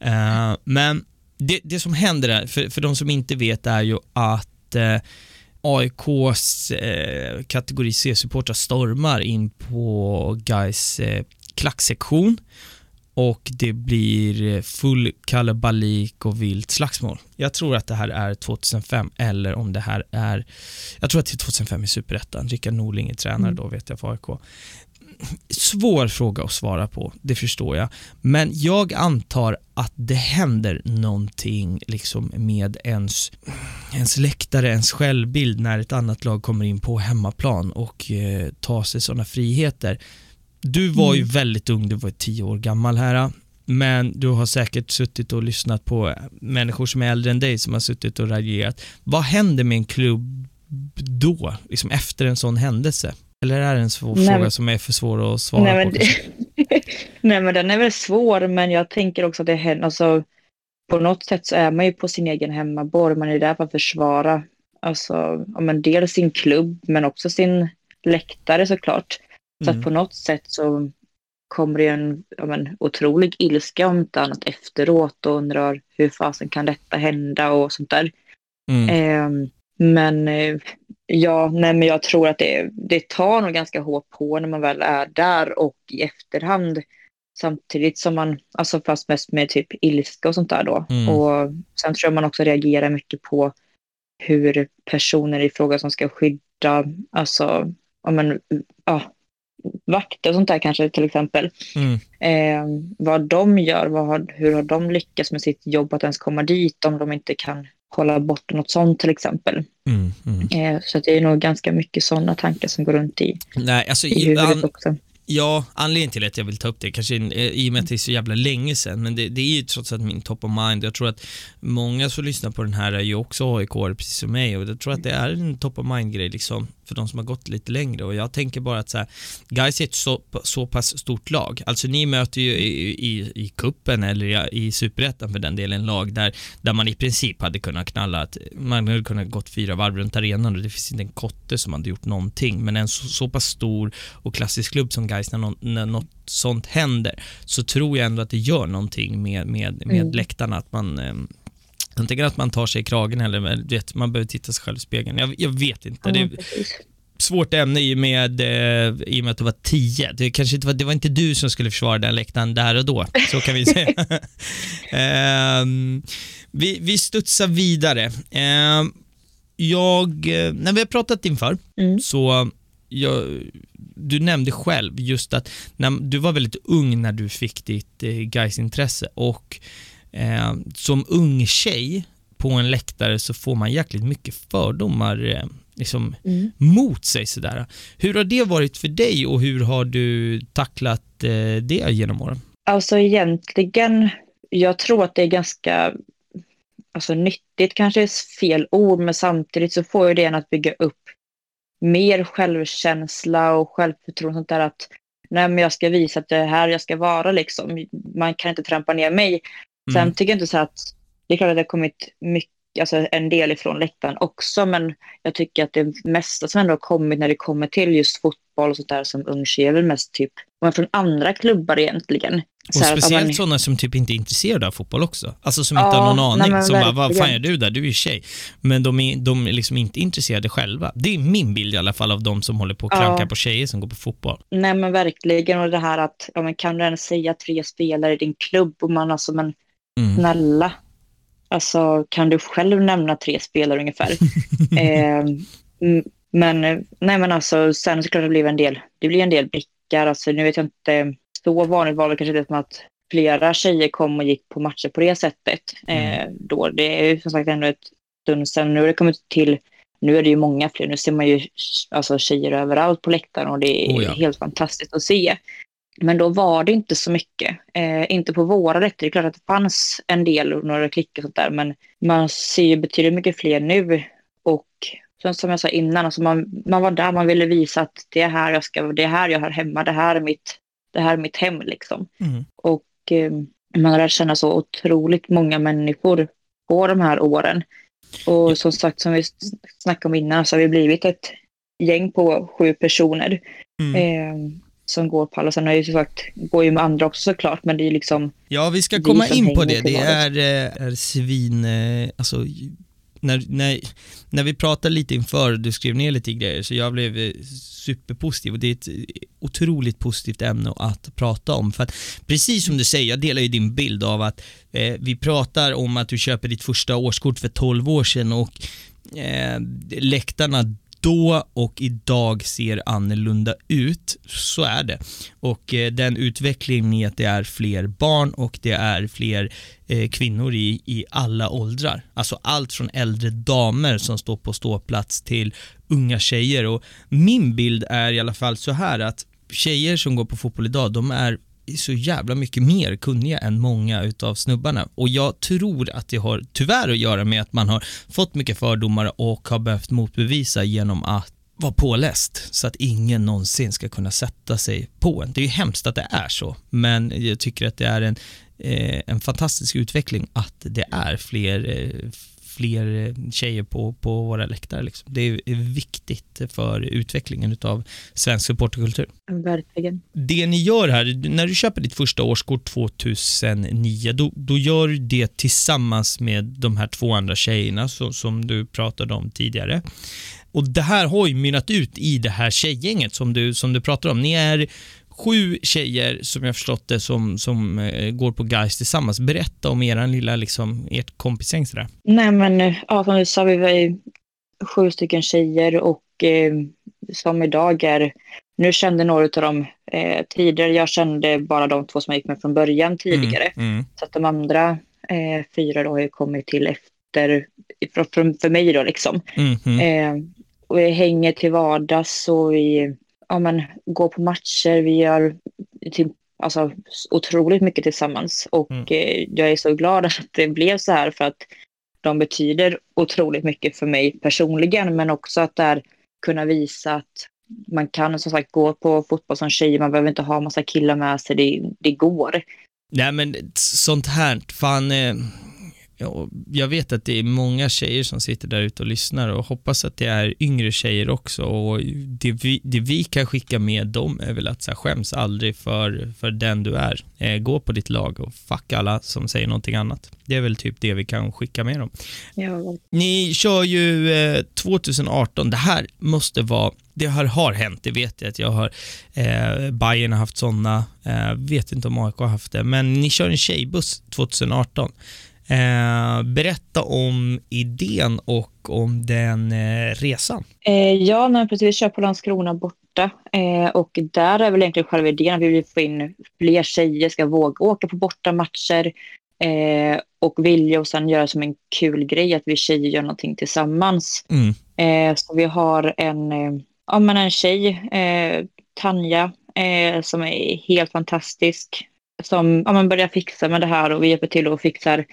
Eh, men det, det som händer där, för, för de som inte vet är ju att eh, AIKs eh, kategori C-supportrar stormar in på guys eh, klacksektion och det blir eh, full kalabalik och vilt slagsmål. Jag tror att det här är 2005 eller om det här är, jag tror att det är 2005 i Superettan. Rickard Norling är tränare Mm. då vet jag för AIK. Svår fråga att svara på, det förstår jag. Men jag antar att det händer någonting liksom med ens, ens läktare, ens självbild när ett annat lag kommer in på hemmaplan och eh, tar sig sådana friheter. Du var ju Mm. väldigt ung, du var tio år gammal här. Men du har säkert suttit och lyssnat på människor som är äldre än dig som har suttit och reagerat. Vad händer med en klubb då, liksom efter en sån händelse? Eller är det en svår Nej, fråga som är för svår att svara Nej, på? men det? Nej men den är väl svår men jag tänker också att det händer, alltså på något sätt så är man ju på sin egen hemmaborg, man är där för att försvara, alltså, ja, men dels sin klubb men också sin läktare såklart. Så Mm. att på något sätt så kommer det en ja, men, otrolig ilska om inte annat efteråt och undrar hur fasen kan detta hända och sånt där. Mm. Ehm, men eh, ja, nej, men jag tror att det, det tar nog ganska hårt på när man väl är där och i efterhand. Samtidigt som man, alltså fast mest med typ ilska och sånt där då. Mm. Och sen tror jag man också reagerar mycket på hur personer i fråga som ska skydda, alltså, ja men, ja, vakter och sånt där kanske till exempel. Mm. Eh, vad de gör, vad har, hur har de lyckats med sitt jobb att ens komma dit om de inte kan hålla bort något sånt till exempel. Mm. Mm. Eh, så det är nog ganska mycket sådana tankar som går runt i, Nej, alltså, i huvudet an, också. Ja, anledningen till att jag vill ta upp det, kanske i och med att det är så jävla länge sedan, men det, det är ju trots allt min top of mind. Jag tror att många som lyssnar på den här är ju också aik precis som mig och jag tror att det är en top of mind-grej liksom för de som har gått lite längre och jag tänker bara att så här, guys är ett så, så pass stort lag. Alltså ni möter ju i, i, i kuppen eller i, i superettan för den delen lag där, där man i princip hade kunnat knalla att man hade kunnat gått fyra varv runt arenan och det finns inte en kotte som hade gjort någonting men en så, så pass stor och klassisk klubb som guys när, någon, när något sånt händer så tror jag ändå att det gör någonting med, med, med Mm. läktarna att man jag tänker att man tar sig i kragen eller vet, man behöver titta sig själv i spegeln. Jag, jag vet inte. Det Ja, är precis. svårt ämne i och med, eh, i och med att du var tio. Det, kanske inte var, det var inte du som skulle försvara den läktaren där och då. Så kan vi säga. Ehm, vi, vi studsar vidare. Ehm, jag, eh, när vi har pratat inför Mm. så jag, du nämnde själv just att när, du var väldigt ung när du fick ditt eh, Gais-intresse och eh, som ung tjej på en läktare så får man jäkligt mycket fördomar eh, liksom Mm. mot sig sådär. Hur har det varit för dig och hur har du tacklat eh, det genom åren? Alltså egentligen, jag tror att det är ganska alltså, nyttigt, kanske är fel ord, men samtidigt så får ju det en att bygga upp mer självkänsla och självförtroende. Sånt där att nej, men jag ska visa att det är här jag ska vara. Liksom. Man kan inte trampa ner mig. Sen Mm. tycker jag inte så att det är klart att det har kommit mycket, alltså en del ifrån läktaren också, men jag tycker att det mesta som ändå har kommit när det kommer till just fotboll och sånt där som ung tjej är väl mest typ men från andra klubbar egentligen. Och Så här ja, speciellt men- sådana som typ inte är intresserade av fotboll också. Alltså som Ja, inte har någon nej, aning. men som bara, vad fan verkligen. är du där? Du är ju tjej. Men de är, de är liksom inte intresserade själva. Det är min bild i alla fall av de som håller på och Ja. klankar på tjejer som går på fotboll. Nej men verkligen och det här att ja, men kan du ens säga tre spelare i din klubb och man alltså men Mm. snälla. Alltså kan du själv nämna tre spelare ungefär? eh, men nej men alltså sen så klart det blir en del, det blir en del blickar. Alltså nu vet jag inte, så vanligt var det kanske det som att flera tjejer kom och gick på matcher på det sättet. Eh, då, det är ju som sagt ändå ett stund sedan. Nu har det kommit till, nu är det ju många fler. Nu ser man ju alltså, tjejer överallt på läktaren och det är Oh ja. helt fantastiskt att se. Men då var det inte så mycket. Eh, inte på våra läktare. Det är klart att det fanns en del och några klick och sånt där. Men man ser ju betydligt mycket fler nu. Och som jag sa innan, alltså man, man var där, man ville visa att det är här jag ska, det är här jag hör hemma, det här är mitt, det här är mitt hem liksom. Mm. Och eh, man har lärt känna så otroligt många människor på de här åren. Och som sagt, som vi snackade om innan, så har vi blivit ett gäng på sju personer Mm. eh, som går på alla. Sen har jag ju sagt, går ju med andra också såklart, men det är liksom, Ja, vi ska komma in på det. Det är, eh, är svin... eh, Alltså, när, när, när vi pratade lite inför, du skrev ner lite grejer, så jag blev eh, superpositiv och det är ett otroligt positivt ämne att prata om. För att precis som du säger, jag delar ju din bild av att eh, vi pratar om att du köper ditt första årskort för 12 år sedan och eh, läktarna då och idag ser annorlunda ut. Så är det. Och eh, den utvecklingen i att det är fler barn och det är fler eh, kvinnor i, i alla åldrar. Alltså allt från äldre damer som står på ståplats till unga tjejer. Och min bild är i alla fall så här att tjejer som går på fotboll idag, de är så jävla mycket mer kunniga än många utav snubbarna. Och jag tror att det har tyvärr att göra med att man har fått mycket fördomar och har behövt motbevisa genom att vara påläst så att ingen någonsin ska kunna sätta sig på en. Det är ju hemskt att det är så, men jag tycker att det är en, eh, en fantastisk utveckling att det är fler, eh, fler eh, tjejer på, på våra läktare. Liksom. Det är viktigt för utvecklingen av svensk supporterkultur. Verkligen. Det ni gör här, när du köper ditt första årskort 2009, då, då gör du det tillsammans med de här två andra tjejerna så, som du pratade om tidigare. Och det här har ju mynnat ut i det här tjejgänget som du, som du pratar om. Ni är sju tjejer, som jag förstått det, som, som eh, går på guys tillsammans. Berätta om eran lilla, liksom, ert kompisgäng sådär. Nej men, ja, som du sa, vi var ju sju stycken tjejer och eh, som idag är, nu kände några av dem eh, tidigare, jag kände bara de två som jag gick med från början tidigare. Mm, mm, Så att de andra eh, fyra då har ju kommit till efter, för, för, för mig då liksom. mm, mm. Eh, och vi hänger till vardags och vi ja, men, går på matcher. Vi gör till, alltså, otroligt mycket tillsammans. Och Mm. eh, jag är så glad att det blev så här för att de betyder otroligt mycket för mig personligen. Men också att där kunna visa att man kan som sagt gå på fotboll som tjej. Man behöver inte ha massa killar med sig. Det, det går. Nej men sånt här, fan. Eh, ja, jag vet att det är många tjejer som sitter där ute och lyssnar och hoppas att det är yngre tjejer också och det vi, det vi kan skicka med dem är väl att så här, skäms aldrig för, för den du är. Eh, gå på ditt lag och fuck alla som säger någonting annat. Det är väl typ det vi kan skicka med dem. Ja, Ni kör ju eh, 2018, det här måste vara, det här har hänt, det vet jag att jag har, eh, Bayern har haft sådana, eh, vet inte om AIK har haft det, men ni kör en tjejbuss 2018. Eh, berätta om idén och om den eh, resan. Eh, ja, men precis. Vi kör på Landskrona borta. Eh, och där är väl egentligen själva idén att vi vill få in fler tjejer, ska våga åka på bortamatcher eh, och vilja och sen göra som en kul grej att vi tjejer gör någonting tillsammans. Mm. Eh, så vi har en, ja, men en tjej, Tanja, som är helt fantastisk. Som ja, men börjar fixa med det här och vi hjälper till och fixar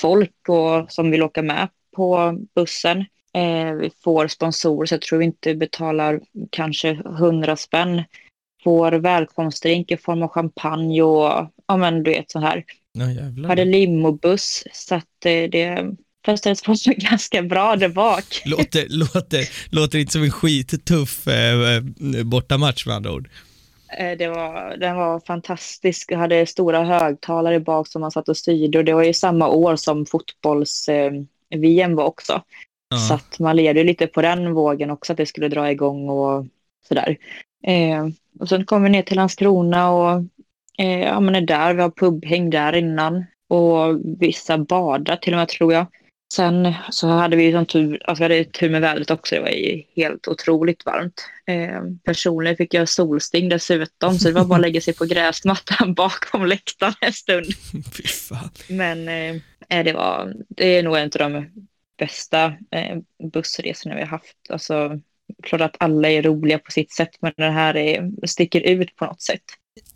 folk och, som vill åka med på bussen. Eh, vi får sponsorer så jag tror vi inte betalar kanske hundra spänn. Får välkomstdrink i form av champagne och ja men du vet så här. Ja. Hade limobuss så att eh, det prestades på sig ganska bra där bak. Låter, låter, låter inte som en skittuff eh, bortamatch med andra ord. Eh, Det var, den var fantastisk. Jag hade stora högtalare bak som man satt och styrde och det var ju samma år som fotbolls-VM var också. Ja. Så att man ju lite på den vågen också att det skulle dra igång och sådär. Eh, och sen kom vi ner till Landskrona och eh, ja, men är där. Vi har pubhäng där innan och vissa badar till och med tror jag. Sen så hade vi som tur, alltså hade tur med vädret också. Det var ju helt otroligt varmt. Eh, personligen fick jag solsting dessutom så det var bara att lägga sig på gräsmattan bakom läktaren en stund. Men eh, det, var, det är nog en av de bästa eh, bussresorna vi har haft. Alltså, klart att alla är roliga på sitt sätt, men det här är, sticker ut på något sätt.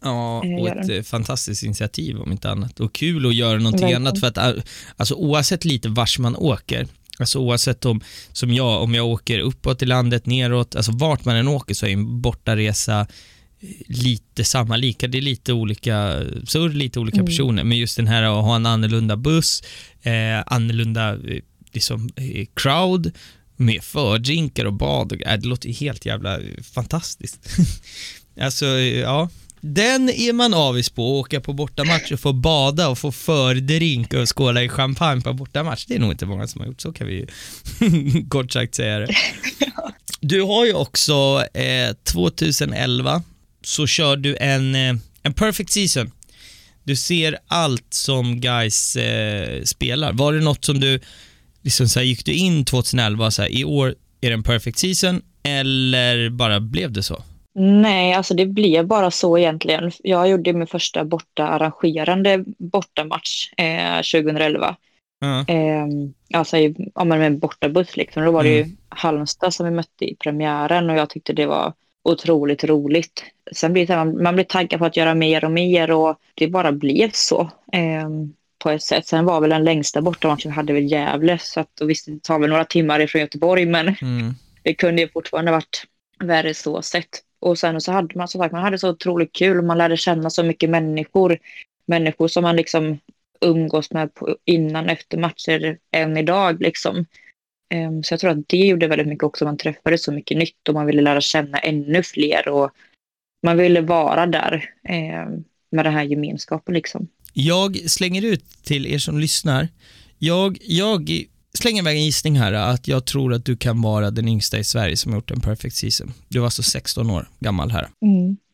Ja, Eh, och ett fantastiskt initiativ om inte annat. Och kul att göra någonting Verkligen. annat för att eh, alltså, oavsett lite vars man åker, alltså oavsett om, som jag, om jag åker uppåt i landet, neråt, alltså vart man än åker så är en bortaresa eh, lite samma, lika, det är lite olika surr, lite olika Mm. personer, men just den här att ha en annorlunda buss, eh, annorlunda eh, liksom, crowd, med fördrinkar och bad, och, äh, det låter helt jävla fantastiskt. alltså, ja, den är man avis på, att åka på bortamatch och få bada och få fördrink och skåla i champagne på bortamatch. Det är nog inte många som har gjort, så kan vi ju kort sagt säga det. Du har ju också eh, 2011 så kör du en, eh, en perfect season. Du ser allt som guys eh, spelar. Var det något som du, liksom så här, gick du in 2011 och så här, i år är det en perfect season eller bara blev det så? Nej, alltså det blev bara så egentligen. Jag gjorde min första borta arrangerande bortamatch eh, 2011. Ja. Eh, alltså i, ja, med en bortabuss liksom. Då var det ju Mm. Halmstad som vi mötte i premiären och jag tyckte det var otroligt roligt. Sen blir det man, man blir taggad på att göra mer och mer och det bara blev så. Eh, på ett sätt. Sen var väl den längsta bortamatchen vi hade väl Gävle så att och visst det tar väl några timmar ifrån Göteborg men Mm. det kunde ju fortfarande varit värre så sett. Och sen så hade man som sagt, man hade så otroligt kul och man lärde känna så mycket människor. Människor som man liksom umgås med på, innan efter matcher än idag liksom. Ehm, så jag tror att det gjorde väldigt mycket också. Man träffade så mycket nytt och man ville lära känna ännu fler och man ville vara där ehm, med den här gemenskapen liksom. Jag slänger ut till er som lyssnar. Jag, jag slänger iväg en gissning här att jag tror att du kan vara den yngsta i Sverige som har gjort en perfect season. Du var alltså 16 år gammal här.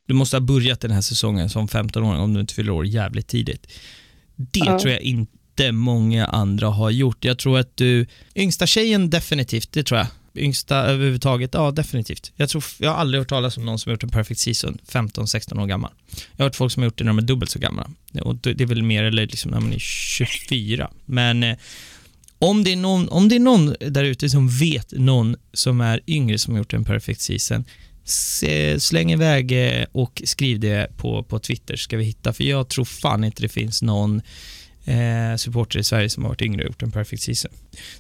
Du måste ha börjat den här säsongen som 15-åring om du inte fyller år jävligt tidigt. Det Ja. tror jag inte många andra har gjort. Jag tror att du, yngsta tjejen definitivt, det tror jag. Yngsta överhuvudtaget, ja definitivt. Jag, tror, jag har aldrig hört talas om någon som har gjort en perfect season 15-16 år gammal. Jag har hört folk som har gjort det när de är dubbelt så gamla. Och det det är väl mer eller liksom när man är 24. Men eh, om det är någon, om det är någon där ute som vet någon som är yngre som har gjort en perfect season, se- släng iväg eh, och skriv det på, på Twitter ska vi hitta, för jag tror fan inte det finns någon eh, supporter i Sverige som har varit yngre och gjort en perfect season.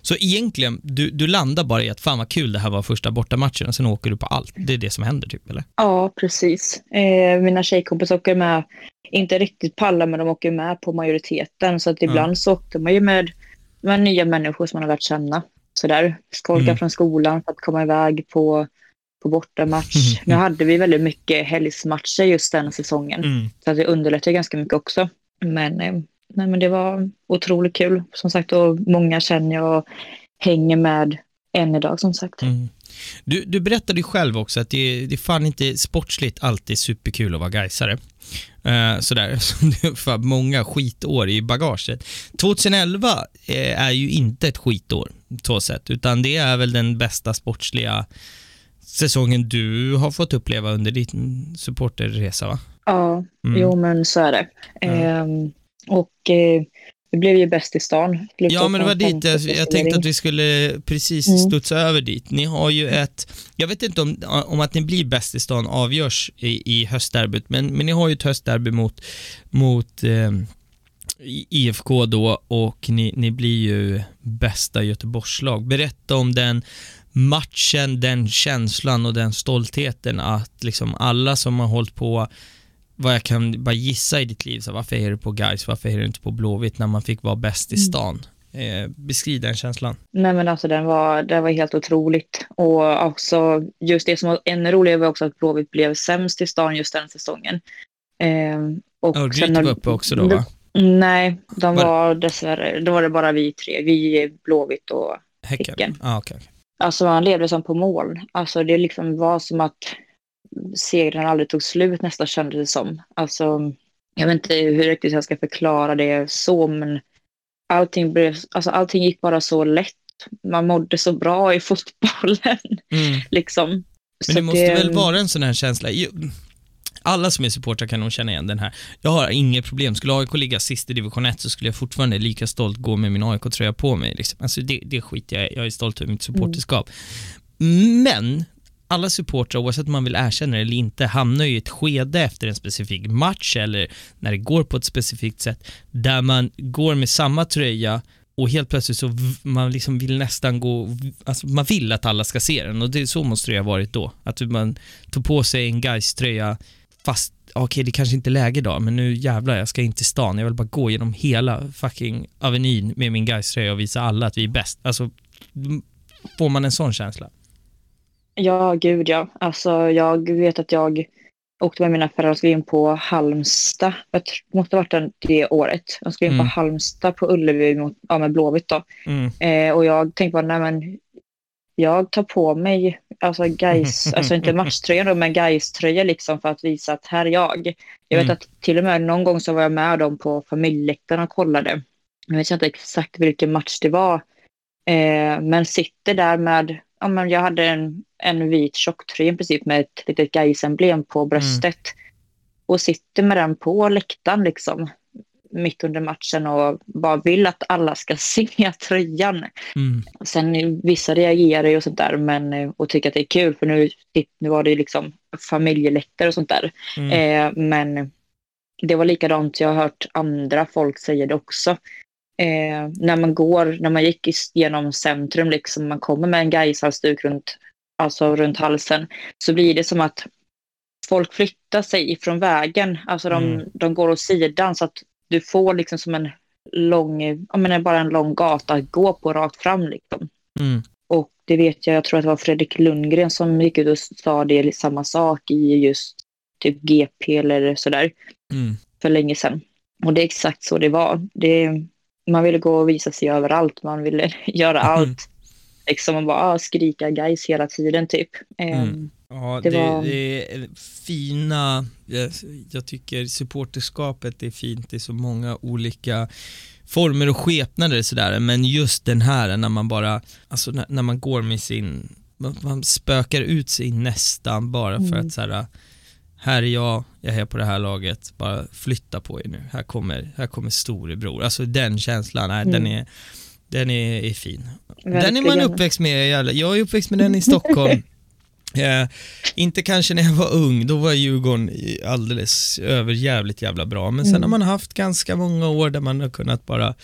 Så egentligen, du, du landar bara i att fan vad kul det här var första bortamatchen och sen åker du på allt. Det är det som händer typ, eller? Ja, precis. Eh, mina tjejkompisar åker med, inte riktigt på alla, men de åker med på majoriteten. Så att ibland så åkte man ju med, med nya människor som man har lärt känna. Sådär, skolka Mm. från skolan för att komma iväg på, på bortamatch. Nu hade vi väldigt mycket helgsmatcher just den säsongen. Så att det underlättade ganska mycket också. Men, eh, nej, men det var otroligt kul. Som sagt, och många känner jag och hänger med än idag som sagt. Mm. Du, du berättade själv också att det, det fan inte sportsligt alltid superkul att vara gaisare. Uh, sådär, du har för många skitår i bagaget. 2011 eh, är ju inte ett skitår, så sett, utan det är väl den bästa sportsliga säsongen du har fått uppleva under din supporterresa, va? Ja, Mm. jo men så är det. Ehm, och eh, vi blev ju bäst i stan. Ja, men det var dit jag, jag tänkte att vi skulle precis Mm. studsa över dit. Ni har ju ett, jag vet inte om, om att ni blir bäst i stan avgörs i, i höstderbyt, men, men ni har ju ett höstderby mot, mot eh, IFK då och ni, ni blir ju bästa Göteborgslag. Berätta om den matchen, den känslan och den stoltheten att liksom alla som har hållit på vad jag kan bara gissa i ditt liv, så varför är du på Gais, varför är du inte på Blåvitt när man fick vara bäst i stan? Eh, beskriv den känslan. Nej men alltså den var, den var helt otroligt. Och också just det som var ännu roligare var också att Blåvitt blev sämst i stan just den säsongen. Ehm, och Ja, sen var uppe också då va? Nej, de Var- var dessvärre, då var det bara vi tre. Vi, Blåvitt och Häcken? Häcken. Ah, okej. Alltså man levde som på moln. Alltså det liksom var som att segern aldrig tog slut nästan kändes det som. Alltså jag vet inte hur riktigt jag ska förklara det så men allting, blev, alltså, allting gick bara så lätt. Man mådde så bra i fotbollen Mm. liksom. Men Så det måste det- väl vara en sån här känsla? Alla som är supportrar kan nog känna igen den här. Jag har inget problem. Skulle AIK ligga sist i division 1 så skulle jag fortfarande lika stolt gå med min AIK-tröja på mig. Liksom. Alltså det, det skiter jag i. Jag är stolt över mitt supporterskap. Men alla supportrar, oavsett om man vill erkänna det eller inte, hamnar ju i ett skede efter en specifik match eller när det går på ett specifikt sätt där man går med samma tröja och helt plötsligt så man liksom vill nästan gå, alltså man vill att alla ska se den och det, så måste det ha varit då. Att man tog på sig en gais tröja fast, okej det kanske inte är läge idag men nu jävlar jag ska in till stan, jag vill bara gå genom hela fucking Avenyn med min gais tröja och visa alla att vi är bäst. Alltså, får man en sån känsla? Ja, gud ja. Alltså jag vet att jag åkte med mina föräldrar och skulle in på Halmstad. Jag måste ha varit den, det året. Jag skulle in Mm. på Halmstad på Ullevi mot, ja, med Blåvitt då. Mm. Eh, och jag tänkte bara, nej men jag tar på mig, alltså guys, alltså inte matchtröjan då, men Gais-tröja liksom för att visa att här är jag. Jag vet Mm. att till och med någon gång så var jag med dem på familjeläktaren och kollade. Jag vet inte exakt vilken match det var. Eh, men sitter där med, men jag hade en, en vit tjocktröja i princip med ett litet Gais-emblem på bröstet. Och sitter med den på läktaren liksom mitt under matchen och bara vill att alla ska se tröjan. Mm. Sen vissa reagerar ju och sånt där men, och tycker att det är kul för nu, nu var det ju liksom familjeläktare och sånt där. Mm. Eh, men det var likadant, jag har hört andra folk säga det också. Eh, när man går, när man gick genom centrum, liksom, man kommer med en Gaishalsduk runt alltså runt halsen, så blir det som att folk flyttar sig ifrån vägen. Alltså de, Mm. de går åt sidan så att du får liksom som en lång, ja men bara en lång gata att gå på rakt fram liksom. Mm. Och det vet jag, jag tror att det var Fredrik Lundgren som gick ut och sa det samma sak i just typ GP eller sådär Mm. för länge sedan. Och det är exakt så det var. Det, man ville gå och visa sig överallt, man ville göra Mm. allt. Liksom och bara ah, skrika guys hela tiden typ. Mm. Ehm, Ja, det, Det var- det är fina, jag, jag tycker supporterskapet är fint i så många olika former och skepnader sådär, men just den här när man bara, alltså när, när man går med sin, man, man spökar ut sig nästan bara för Mm. att såhär, här är jag, jag är på det här laget, bara flytta på er nu, här kommer, här kommer storebror. Alltså den känslan, nej, den Mm. är, den är, är fin. Den är man verkligen. uppväxt med, jag är uppväxt med den i Stockholm. Eh, inte kanske när jag var ung, då var Djurgården alldeles över jävligt jävla bra. Men sen Mm. har man haft ganska många år där man har kunnat bara,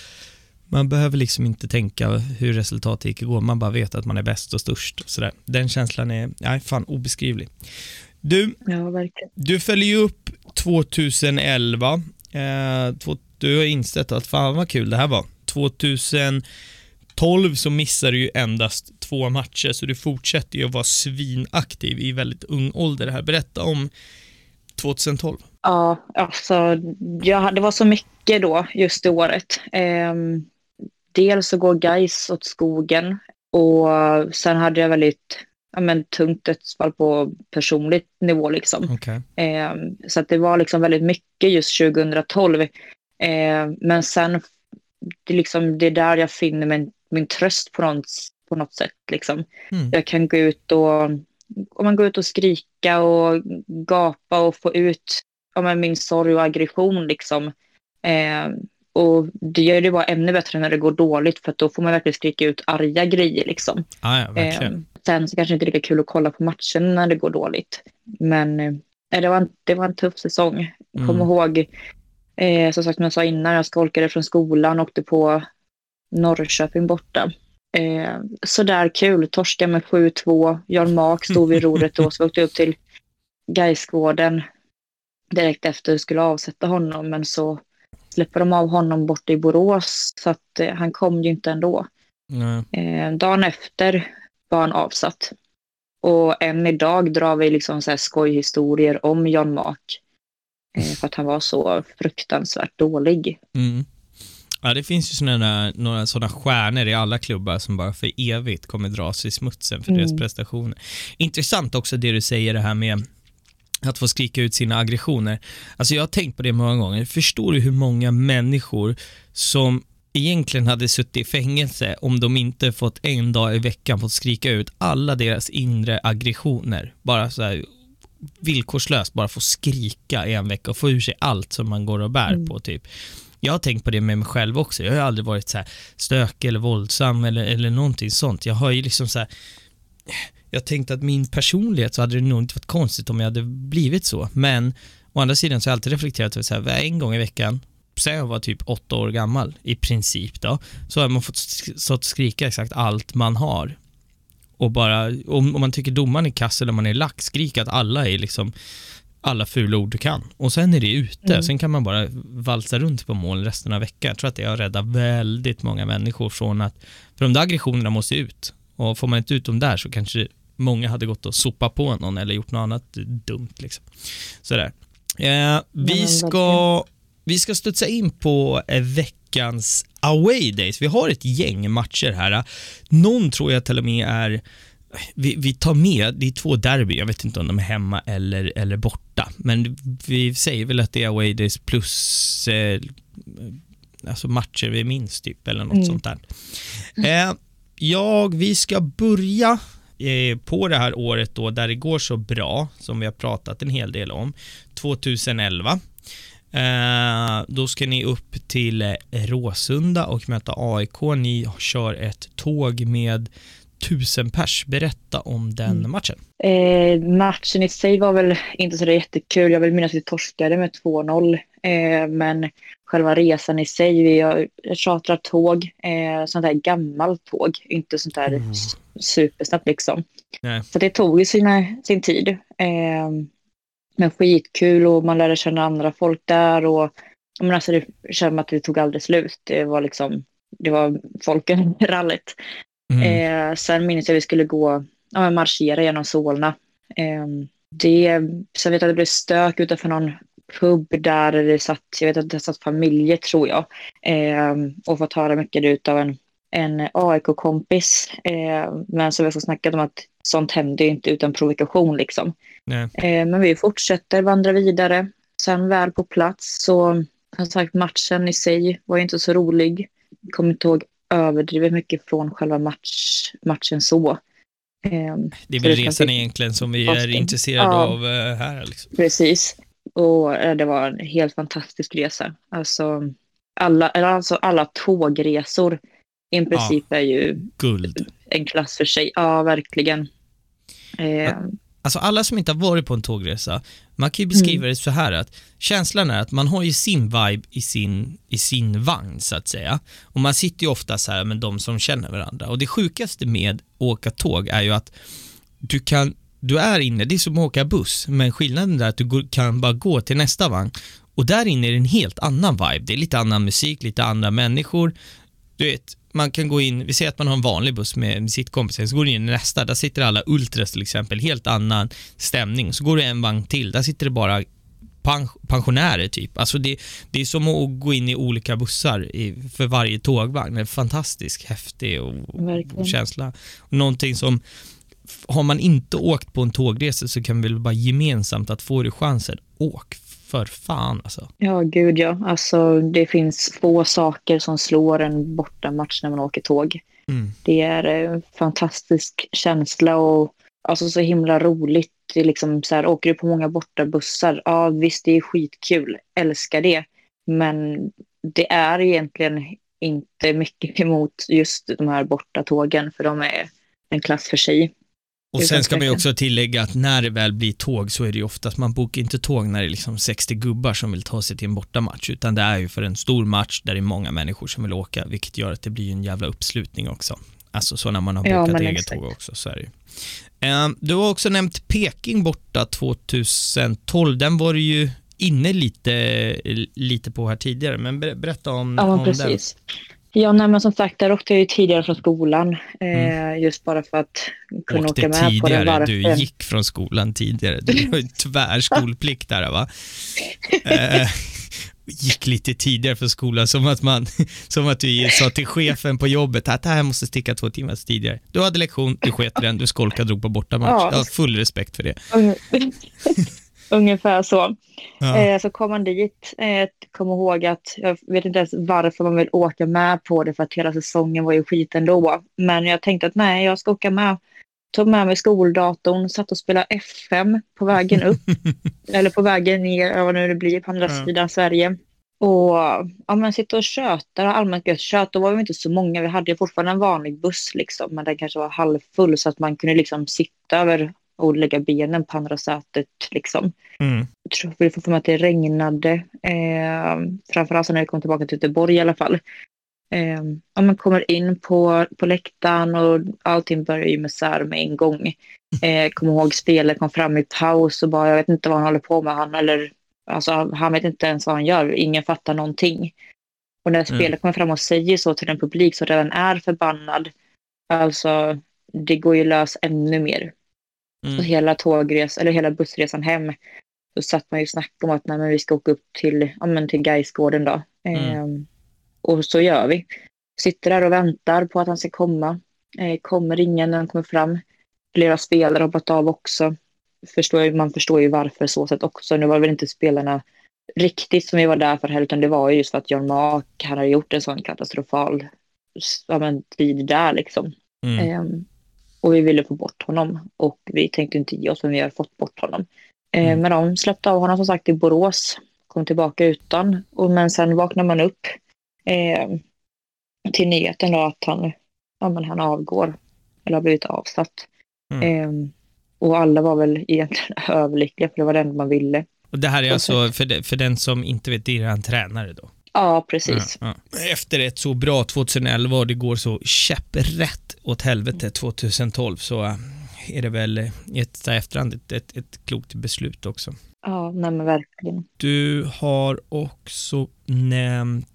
man behöver liksom inte tänka hur resultatet gick igår, man bara vet att man är bäst och störst. Och sådär. Den känslan är, nej fan obeskrivlig. Du, Ja, verkligen. du följer ju upp 2011. Eh, två, du har insett att fan vad kul det här var. 2012 så missar du ju endast två matcher, så du fortsätter ju att vara svinaktiv i väldigt ung ålder här. Berätta om 2012. Ja, alltså ja, det var så mycket då just det året. Ehm, dels så går guys åt skogen och sen hade jag väldigt ja, men, tungt dödsfall på personligt nivå liksom. Okej. Eh, så att det var liksom väldigt mycket just 2012. Eh, men sen, det, liksom, det är där jag finner min, min tröst på något, på något sätt. Liksom. Mm. Jag kan gå ut och, om man går ut och skrika och gapa och få ut ja, men min sorg och aggression. Liksom. Eh, och det gör det bara ännu bättre när det går dåligt för då får man verkligen skrika ut arga grejer. Liksom. Ah, ja, verkligen. Eh, sen så kanske det inte är lika kul att kolla på matchen när det går dåligt. Men eh, det, var en, det var en tuff säsong. Mm. ihåg, eh, som sagt som jag sa innan, jag skolkade från skolan och åkte på Norrköping borta. Eh, sådär kul, torska med 7-2. Jan Mark stod vid rodret då, så vi åkte upp till Gaisgården direkt efter och skulle avsätta honom, men så släpper de av honom borta i Borås, så att eh, han kom ju inte ändå. Nej. Eh, dagen efter var han avsatt. Och än idag drar vi liksom så här skojhistorier om Jan Mark. Eh, för att han var så fruktansvärt dålig. Mm. Ja, det finns ju såna, några sådana stjärnor i alla klubbar som bara för evigt kommer dras i smutsen för Mm. deras prestationer. Intressant också det du säger det här med att få skrika ut sina aggressioner. Alltså jag har tänkt på det många gånger. Förstår du hur många människor som egentligen hade suttit i fängelse om de inte fått en dag i veckan fått skrika ut alla deras inre aggressioner. Bara så här villkorslöst bara få skrika i en vecka och få ur sig allt som man går och bär Mm. på typ. Jag har tänkt på det med mig själv också. Jag har aldrig varit så här stökig eller våldsam eller, eller någonting sånt. Jag har ju liksom så här, jag tänkte att min personlighet så hade det nog inte varit konstigt om jag hade blivit så. Men å andra sidan så har jag alltid reflekterat över så här, en gång i veckan, sen jag var typ åtta år gammal i princip då, så har man fått stått skrika exakt allt man har. Och bara, om, om man tycker domaren är kass eller man är lack, skrik att alla är liksom alla fula ord du kan. Och sen är det ute, Mm. sen kan man bara valsa runt på mål resten av veckan. Jag tror att det har räddat väldigt många människor från att, för de där aggressionerna måste ut. Och får man inte ut dem där så kanske många hade gått och sopat på någon eller gjort något annat dumt liksom. Sådär. Eh, vi ska, vi ska studsa in på eh, veckans away days. Vi har ett gäng matcher här. Någon tror jag till och med är vi, vi tar med, det är två derby, jag vet inte om de är hemma eller, eller borta, men vi säger väl att det är away days plus eh, alltså matcher vi minns typ, eller något Mm. sånt där. Eh, jag, vi ska börja på det här året då, där det går så bra, som vi har pratat en hel del om, 2011. Eh, då ska ni upp till eh, Råsunda och möta AIK. Ni kör ett tåg med tusen pers. Berätta om den Mm. matchen. Eh, matchen i sig var väl inte så där jättekul. Jag vill minnas att vi torskade med 2-0. Eh, men själva resan i sig, vi har chartrat tåg, eh, sånt här gammalt tåg, inte sånt där Mm. Supersnabbt liksom. Nej. Så det tog ju sina, sin tid. Eh, men skitkul och man lärde känna andra folk där och menar, alltså, det kände att det tog aldrig slut. Det var liksom, det var folken i rallyt. Mm. Eh, sen minns jag vi skulle gå, ja, men marschera genom Solna. Eh, det, sen vet jag att det blev stök utanför någon pub där det satt, jag vet att det satt familjer tror jag. Eh, och fått höra mycket av en, en AIK-kompis. Eh, men som vi har snackat om att sånt händer ju inte utan provokation liksom. Eh, men vi fortsätter vandra vidare. Sen väl på plats så, som sagt, matchen i sig var ju inte så rolig. Kommer inte ihåg överdrivet mycket från själva match, matchen så. Eh, Det är väl resan egentligen som vi är intresserade ja. av eh, här. Liksom. precis. Och eh, det var en helt fantastisk resa. Alltså alla, alltså alla tågresor i princip är ju Guld. en klass för sig. Ja, verkligen. Eh, Alltså alla som inte har varit på en tågresa, man kan ju beskriva det så här att känslan är att man har ju sin vibe i sin, i sin vagn så att säga. Och man sitter ju ofta så här med de som känner varandra. Och det sjukaste med att åka tåg är ju att du kan, du är inne, det är som att åka buss, men skillnaden är att du kan bara gå till nästa vagn. Och där inne är det en helt annan vibe. Det är lite annan musik, lite andra människor. Du vet, man kan gå in, vi säger att man har en vanlig buss med, sitt kompisar, så går du in i nästa, där sitter alla ultras till exempel, helt annan stämning. Så går du en vagn till, där sitter det bara pen, pensionärer typ. Alltså det, det är som att gå in i olika bussar i, för varje tågvagn. Det är fantastiskt häftig och, och känsla. Och någonting som, har man inte åkt på en tågresa så kan vi väl bara gemensamt att få det chansen, åk för fan alltså. Ja, gud ja. Alltså, det finns få saker som slår en bortamatch när man åker tåg. Mm. Det är en fantastisk känsla och alltså, så himla roligt. Det är liksom så här, åker du på många bortabussar? Ja, visst, det är skitkul. Älskar det. Men det är egentligen inte mycket emot just de här bortatågen, för de är en klass för sig. Och sen ska man ju också tillägga att när det väl blir tåg så är det ju oftast, man bokar inte tåg när det är liksom 60 gubbar som vill ta sig till en bortamatch, utan det är ju för en stor match där det är många människor som vill åka, vilket gör att det blir en jävla uppslutning också. Alltså så när man har Ja, bokat men eget exakt. tåg också, så är det ju. Ehm, Du har också nämnt Peking borta 2012, den var du ju inne lite, lite på här tidigare, men ber- berätta om, Ja, om den. Ja, nej, men som sagt, där åkte jag ju tidigare från skolan. Eh, Mm. Just bara för att kunna Åkte åka med på den. tidigare, Bara du för- gick från skolan tidigare. Du har ju tvär skolplikt där va? Eh, gick lite tidigare från skolan, som att, man, som att du sa till chefen på jobbet att det här måste sticka två timmar tidigare. Du hade lektion, du sket den, du skolkade och drog på bortamatch. Ja. Jag har full respekt för det. Unge- Ungefär så. Ja. Eh, så kom man dit. Eh, kom ihåg att jag vet inte ens varför man vill åka med på det för att hela säsongen var ju skit ändå. Men jag tänkte att nej, jag ska åka med. Tog med mig skoldatorn, satt och spelade FM på vägen upp. eller på vägen ner, vad nu det blir, på andra Ja. sidan Sverige. Och ja, men sitta och köta, allmänt gött kött. Då var vi inte så många. Vi hade ju fortfarande en vanlig buss liksom, men den kanske var halvfull så att man kunde liksom sitta över och lägga benen på andra sätet liksom Mm. jag tror vi får för mig att det regnade. Eh, framförallt när vi kom tillbaka till Göteborg i alla fall. Eh, ja, man kommer in på, på läktaren och allting börjar ju med sär med en gång. Eh, kommer ihåg spelet kom fram i paus och bara jag vet inte vad han håller på med han eller alltså han vet inte ens vad han gör. Ingen fattar någonting. Och när spelet kommer fram och säger så till en publik som redan är förbannad. Alltså det går ju lös ännu mer. Mm. hela tågresan, eller hela bussresan hem, så satt man ju och snackade om att nej, men vi ska åka upp till, ja, men till Gaisgården då. Mm. Ehm, och så gör vi. Sitter där och väntar på att han ska komma. Eh, kommer ingen när han kommer fram. Flera spelare har hoppat av också. Förstår, man förstår ju varför så sätt också. Nu var det väl inte spelarna riktigt som vi var där för heller, utan det var ju just för att John Mark, han hade gjort en sån katastrofal ja, men, tid där liksom. Mm. Ehm, och vi ville få bort honom och vi tänkte inte ge oss men vi har fått bort honom. Ehm, Mm. Men de släppte av honom som sagt i Borås, kom tillbaka utan. Och, men sen vaknar man upp ehm, till nyheten då att han, ja, men han avgår eller har blivit avsatt. Mm. Ehm, och alla var väl egentligen överlyckliga för det var det enda man ville. Och det här är alltså, för, de, för den som inte vet, det är han tränare då. Ja, precis. Ja, ja. Efter ett så bra 2011 och det går så käpprätt åt helvete 2012 så äh, är det väl i ett efterhand ett, ett, ett klokt beslut också. Ja, nej men verkligen. Du har också nämnt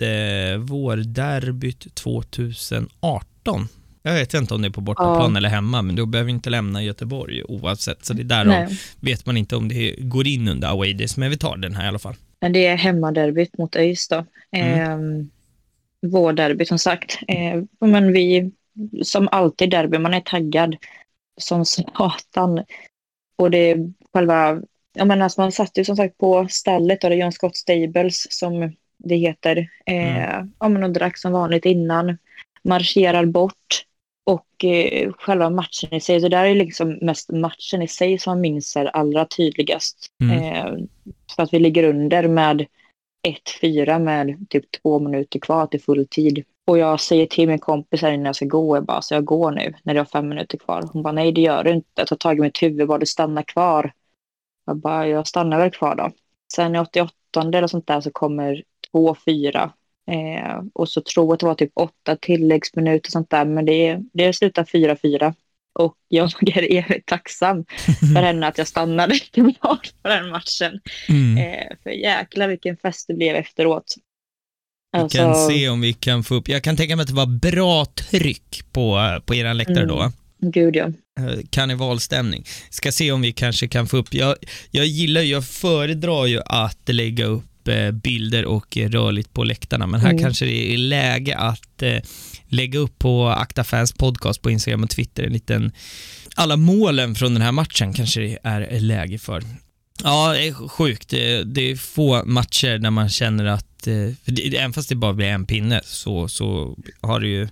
eh, vårderbyt 2018. Jag vet inte om det är på bortaplan Ja. eller hemma, men då behöver vi inte lämna Göteborg oavsett. Så det är därav Nej. vet man inte om det går in under away days, men vi tar den här i alla fall. Men det är hemmaderbyt mot ÖIS då. Mm. Eh, vår derby som sagt. Eh, men vi, som alltid derby, man är taggad som satan. Och det själva, jag menar alltså man satt ju som sagt på stallet och det är John Scott Stables som det heter. Eh, Ja men och drack som vanligt innan. Marscherar bort. Och eh, själva matchen i sig, det där är liksom mest matchen i sig som man minns allra tydligast. Mm. Eh, för att vi ligger under med 1-4 med typ två minuter kvar till full tid. Och jag säger till min kompis här innan jag ska gå, jag bara, så jag går nu när det har fem minuter kvar. Hon bara, nej det gör du inte. Jag tar tag i mitt huvud, bara du stannar kvar. Jag bara, jag stannar väl kvar då. Sen i 88 eller sånt där så kommer 2-4. Eh, och så tror jag att det var typ åtta tilläggsminuter och sånt där, men det, det slutar 4-4. Och jag är evigt tacksam för henne att jag stannade kvar på den matchen. Mm. Eh, för jäklar vilken fest det blev efteråt. Vi Alltså, kan se om vi kan få upp, jag kan tänka mig att det var bra tryck på, på era läktare då. Mm. Gud ja. Eh, karnevalstämning. Ska se om vi kanske kan få upp, jag, jag gillar, jag föredrar ju att lägga upp eh, bilder och rörligt på läktarna, men här Mm. kanske det är läge att eh, lägga upp på Akta Fans podcast på Instagram och Twitter en liten, alla målen från den här matchen kanske det är läge för. Ja, det är sjukt. Det, är få matcher när man känner att, eh, även fast det bara blir en pinne, så, så har det ju,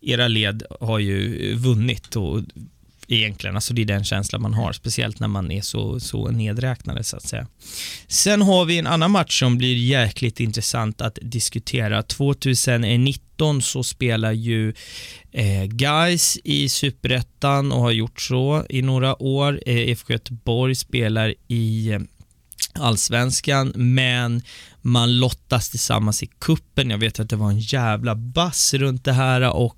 era led har ju vunnit och egentligen, alltså det är den känslan man har, speciellt när man är så, så nedräknade så att säga. Sen har vi en annan match som blir jäkligt intressant att diskutera. 2019 så spelar ju eh, Guys i Superettan och har gjort så i några år. Eh, IFK Göteborg spelar i eh, Allsvenskan, men man lottas tillsammans i kuppen. Jag vet att det var en jävla bass runt det här och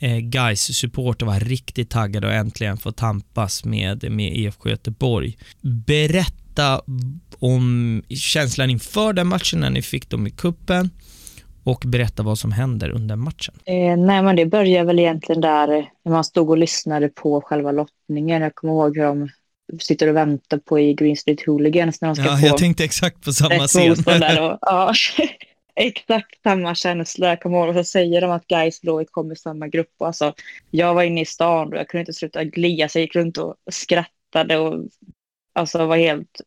eh, guys supporter var riktigt taggade och äntligen få tampas med, med IFK Göteborg. Berätta om känslan inför den matchen när ni fick dem i kuppen och berätta vad som händer under matchen. Eh, nej men det börjar väl egentligen där när man stod och lyssnade på själva lottningen. Jag kommer ihåg hur de sitter och väntar på i Green Street Hooligans när de ska Ja, få jag tänkte exakt på samma scen. Och, ja, exakt samma känsla. Jag kommer ihåg och så säger de att Gais Blåvitt kommer i samma grupp. Och alltså, jag var inne i stan och jag kunde inte sluta le. Så jag gick runt och skrattade och alltså var helt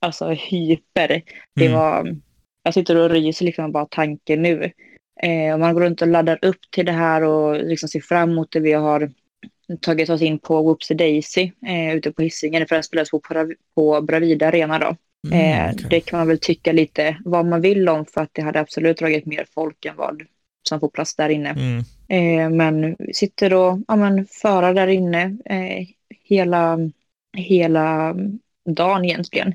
alltså, hyper. Det Mm. var, jag sitter och ryser liksom bara tanken nu. Eh, och man går runt och laddar upp till det här och liksom ser fram emot det. Vi har tagit oss in på Whoopsie Daisy eh, ute på Hisingen för den spelas på, på Bravida Arena då. Eh, Mm, okej. Det kan man väl tycka lite vad man vill om för att det hade absolut dragit mer folk än vad som får plats där inne. Mm. Eh, men vi sitter och ja, men, föra där inne eh, hela, hela dagen egentligen.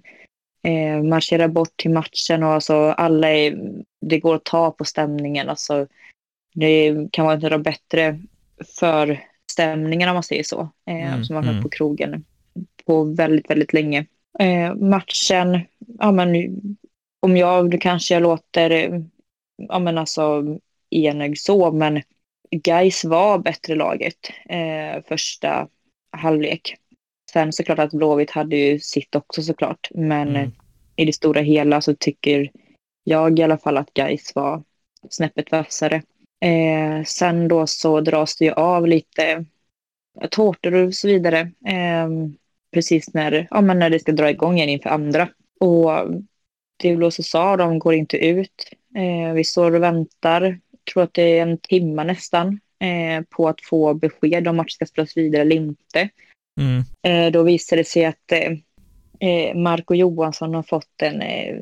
Eh, marscherar bort till matchen och alltså alla är, det går att ta på stämningen. Alltså, det kan vara inte de bättre för stämningen om man säger så. Eh, Mm, som har varit mm. på krogen på väldigt, väldigt länge. Eh, matchen, ja men om jag, då kanske jag låter, ja men alltså enögd så, men Gais var bättre laget eh, första halvlek. Sen såklart att Blåvitt hade ju sitt också såklart, men Mm. i det stora hela så tycker jag i alla fall att Gais var snäppet vassare. Eh, sen då så dras det ju av lite tårtor och så vidare. Eh, precis när, ja, men när det ska dra igång igen inför andra. Och det blåser sa, de går inte ut. Eh, vi står och väntar, tror att det är en timme nästan, eh, på att få besked om matchen ska spelas vidare eller inte. Mm. Eh, då visade det sig att eh, eh, Marco Johansson har fått en, eh,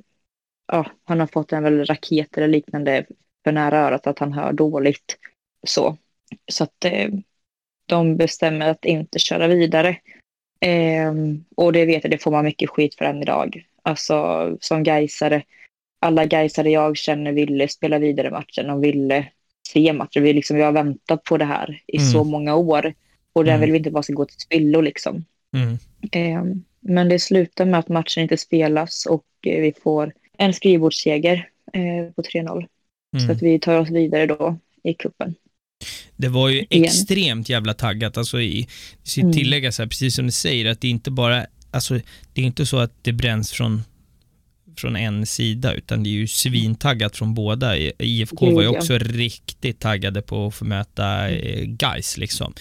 ja, han har fått en väl raket eller liknande för nära örat att han hör dåligt. Så, så att eh, de bestämmer att inte köra vidare. Eh, och det vet jag, det får man mycket skit för än idag. Alltså som gaisare. alla Gaisare jag känner ville spela vidare matchen. De ville se matchen. Vi, liksom, vi har väntat på det här i Mm. så många år. Och den Mm. vill vi inte bara ska gå till spillo liksom. Mm. Eh, men det slutar med att matchen inte spelas och eh, vi får en skrivbordsseger eh, på 3-0. Så Mm. att vi tar oss vidare då i kuppen. Det var ju Igen. extremt jävla taggat. Alltså i, Mm. tilläggas här, precis som du säger, att det inte bara, alltså det är inte så att det bränns från, från en sida, utan det är ju svintaggat från båda. IFK var ju också riktigt taggade på att få möta eh, Gais liksom.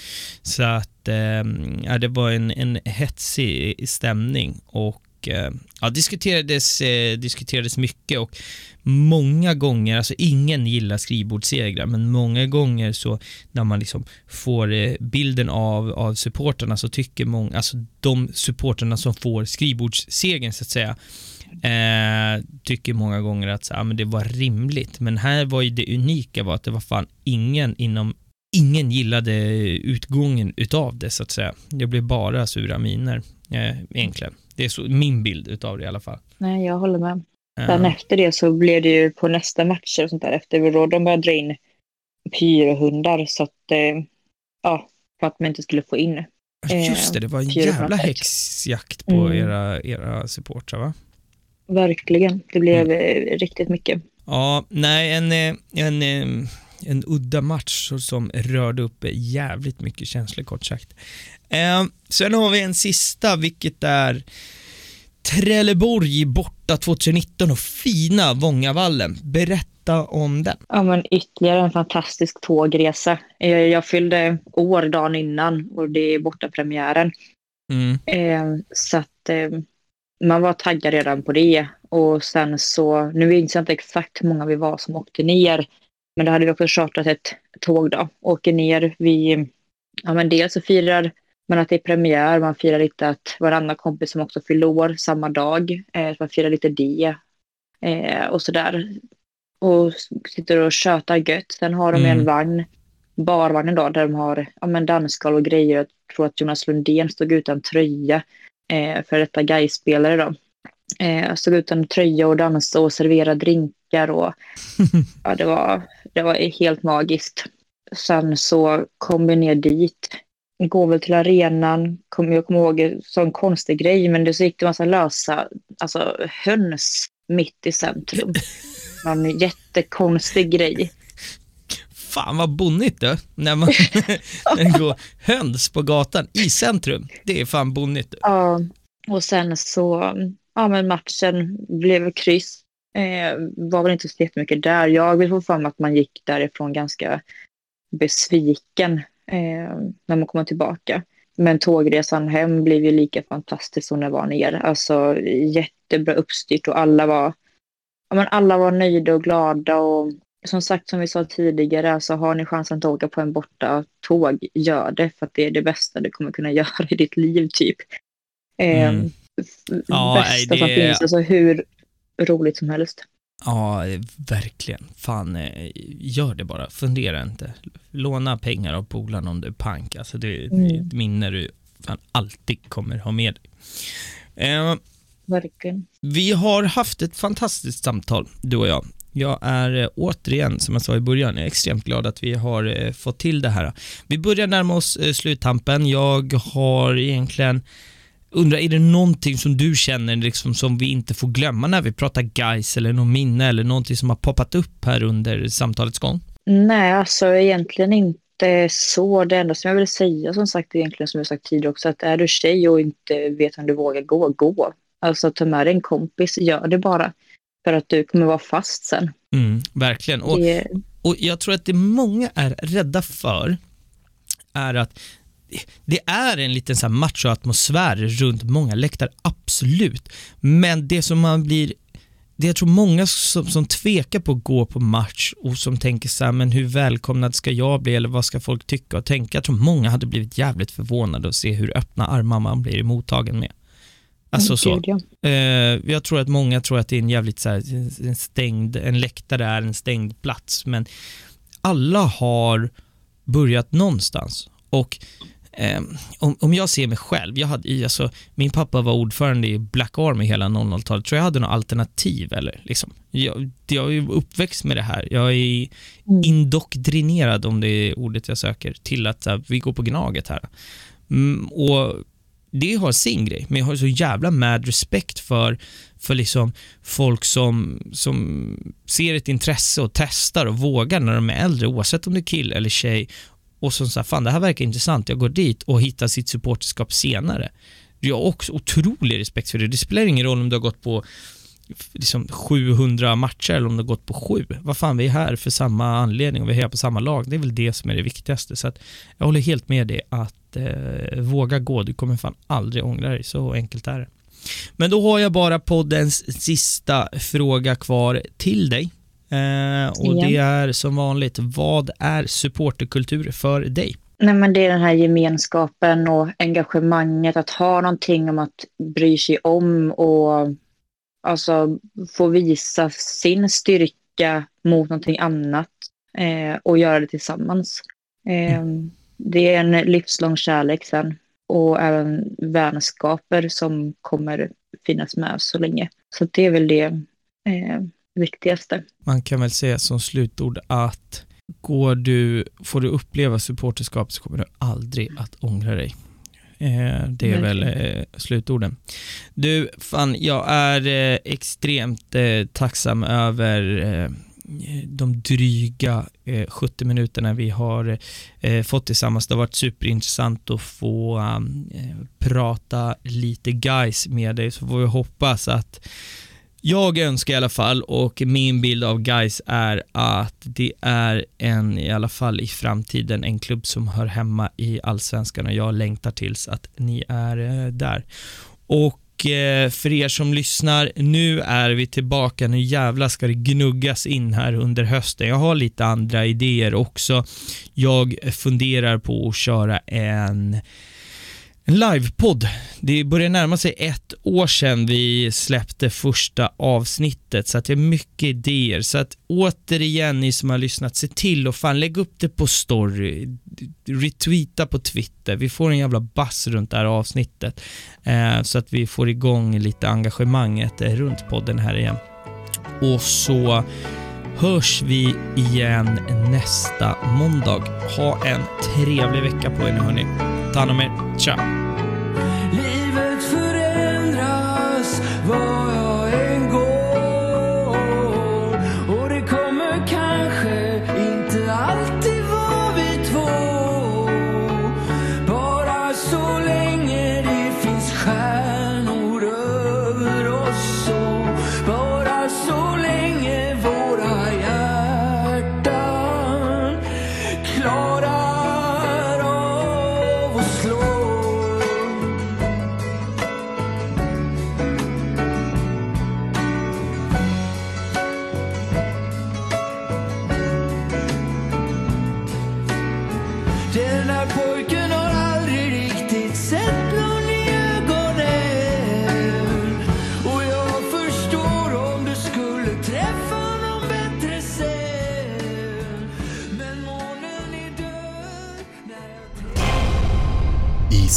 Så att, eh, ja, det var en, en hetsig stämning och och eh, ja, diskuterades, eh, diskuterades mycket och många gånger, alltså ingen gillar skrivbordssegrar, men många gånger så när man liksom får eh, bilden av, av supporterna så tycker många, alltså de supporterna som får skrivbordssegern så att säga, eh, tycker många gånger att så, ja, ah, men det var rimligt. Men här var ju det unika var att det var fan ingen inom Ingen gillade utgången utav det så att säga. Det blev bara sura miner eh, egentligen. Det är så, min bild utav det i alla fall. Nej, jag håller med. Eh, Sen efter det så blev det ju på nästa matcher och sånt där efter då de började dra in pyrohundar så att eh, ja, för att man inte skulle få in. Just det, det var en jävla häxjakt på Mm. era, era supportrar va? Verkligen, det blev Mm. eh, riktigt mycket. Ja, nej, en, eh, en, eh, en udda match som rörde upp jävligt mycket känslor kort sagt. Eh, sen har vi en sista, vilket är Trelleborg borta 2019 och fina Vångavallen. Berätta om den. Ja, men ytterligare en fantastisk tågresa. Eh, Jag fyllde år dagen innan och det är borta premiären. Mm. Eh, så att eh, man var taggad redan på det. Och sen så, nu minns jag inte exakt hur många vi var som åkte ner. Men då hade vi också chartrat ett tåg då. Åker ner, vi, ja men dels så firar man att det är premiär, man firar lite att varannan kompis som också fyller år samma dag. Eh, man firar lite det. Eh, och sådär. Och sitter och tjötar gött. Sen har de Mm. en vagn, barvagnen då, där de har ja, men dansgolv och grejer. Jag tror att Jonas Lundén stod utan tröja eh, för detta Gais-spelare då. Eh, stod utan tröja och dansade och serverade drinkar och ja, det var, det var helt magiskt. Sen så kom vi ner dit, går väl till arenan, kom, jag kommer ihåg en konstig grej, men det så gick det massa lösa alltså, höns mitt i centrum. Någon jättekonstig grej. Fan vad bonnigt du, när man när det går höns på gatan i centrum. Det är fan bonnigt du. Ja, och sen så, ja men matchen blev kryss. Eh, var väl inte så jättemycket där. Jag vill få fram att man gick därifrån ganska besviken eh, när man kommer tillbaka. Men tågresan hem blev ju lika fantastisk som det var ner. Alltså jättebra uppstyrt och alla var, ja, men alla var nöjda och glada och som sagt som vi sa tidigare, alltså har ni chansen att åka på en borta tåg, gör det för att det är det bästa du kommer kunna göra i ditt liv typ. Eh, Mm. Ja, bästa det som finns, alltså hur roligt som helst. Ja, verkligen. Fan, eh, gör det bara. Fundera inte. Låna pengar av polarna om du är pank. Alltså det, det är Mm. ett minne du fan alltid kommer ha med dig. Eh, Verkligen. vi har haft ett fantastiskt samtal, du och jag. Jag är eh, återigen, som jag sa i början, jag är extremt glad att vi har eh, fått till det här. Vi börjar närma oss sluttampen. Jag har egentligen undrar, är det någonting som du känner liksom som vi inte får glömma när vi pratar guys eller någon minne eller någonting som har poppat upp här under samtalets gång? Nej, alltså egentligen inte så. Det enda som jag vill säga som sagt egentligen som jag sagt tidigare också att är du tjej och inte vet om du vågar gå, gå. Alltså ta med dig en kompis, gör det bara. För att du kommer vara fast sen. Mm, verkligen. Och, Det, och jag tror att det många är rädda för är att det är en liten så här machoatmosfär runt många läktare, absolut. Men det som man blir det jag tror många som, som tvekar på att gå på match och som tänker så här, men hur välkomnad ska jag bli eller vad ska folk tycka och tänka? Jag tror många hade blivit jävligt förvånade att se hur öppna armar man blir mottagen med. Alltså så. Gud, ja. Eh, jag tror att många tror att det är en jävligt så här, en stängd, en läktare är en stängd plats, men alla har börjat någonstans och om, om jag ser mig själv, jag hade, alltså, min pappa var ordförande i Black Army hela 00-talet, tror jag hade något alternativ eller liksom. Jag, jag är uppväxt med det här, jag är Mm. indoktrinerad om det är ordet jag söker, till att här, vi går på Gnaget här. Mm, och det har sin grej, men jag har så jävla mad respekt för, för liksom folk som, som ser ett intresse och testar och vågar när de är äldre, oavsett om det är kill eller tjej, och som säger fan det här verkar intressant, jag går dit och hittar sitt supporterskap senare. Jag har också otrolig respekt för det. Det spelar ingen roll om du har gått på liksom 700 matcher eller om du har gått på sju. Vad fan, vi är här för samma anledning och vi är här på samma lag. Det är väl det som är det viktigaste. Så att jag håller helt med dig att eh, våga gå. Du kommer fan aldrig ångra dig. Så enkelt är det. Men då har jag bara poddens sista fråga kvar till dig. Eh, och det är som vanligt, vad är supporterkultur för dig? Nej, men det är den här gemenskapen och engagemanget, att ha någonting om att bry sig om och alltså få visa sin styrka mot någonting annat eh, och göra det tillsammans. Eh, det är en livslång kärlek sen och även vänskaper som kommer finnas med så länge. Så det är väl det eh, viktigaste. Man kan väl säga som slutord att går du, får du uppleva supporterskap så kommer du aldrig att ångra dig. Eh, det är väl eh, slutorden. Du, fan, jag är eh, extremt tacksam över de dryga eh, 70 minuterna vi har fått tillsammans. Det har varit superintressant att få prata lite guys med dig, så får vi hoppas att jag önskar i alla fall och min bild av guys är att det är en, i alla fall i framtiden, en klubb som hör hemma i allsvenskan och jag längtar tills att ni är eh, där. Och eh, för er som lyssnar, nu är vi tillbaka, nu jävla ska det gnuggas in här under hösten. Jag har lite andra idéer också. Jag funderar på att köra en en livepodd. Det börjar närma sig ett år sedan vi släppte första avsnittet så att det är mycket idéer. Så att återigen ni som har lyssnat, se till och fan lägg upp det på story, retweeta på Twitter. Vi får en jävla bass runt det här avsnittet eh, så att vi får igång lite engagemanget eh, runt podden här igen. Och så hörs vi igen nästa måndag. Ha en trevlig vecka på er nu hörni. Ta hand om er. Tja!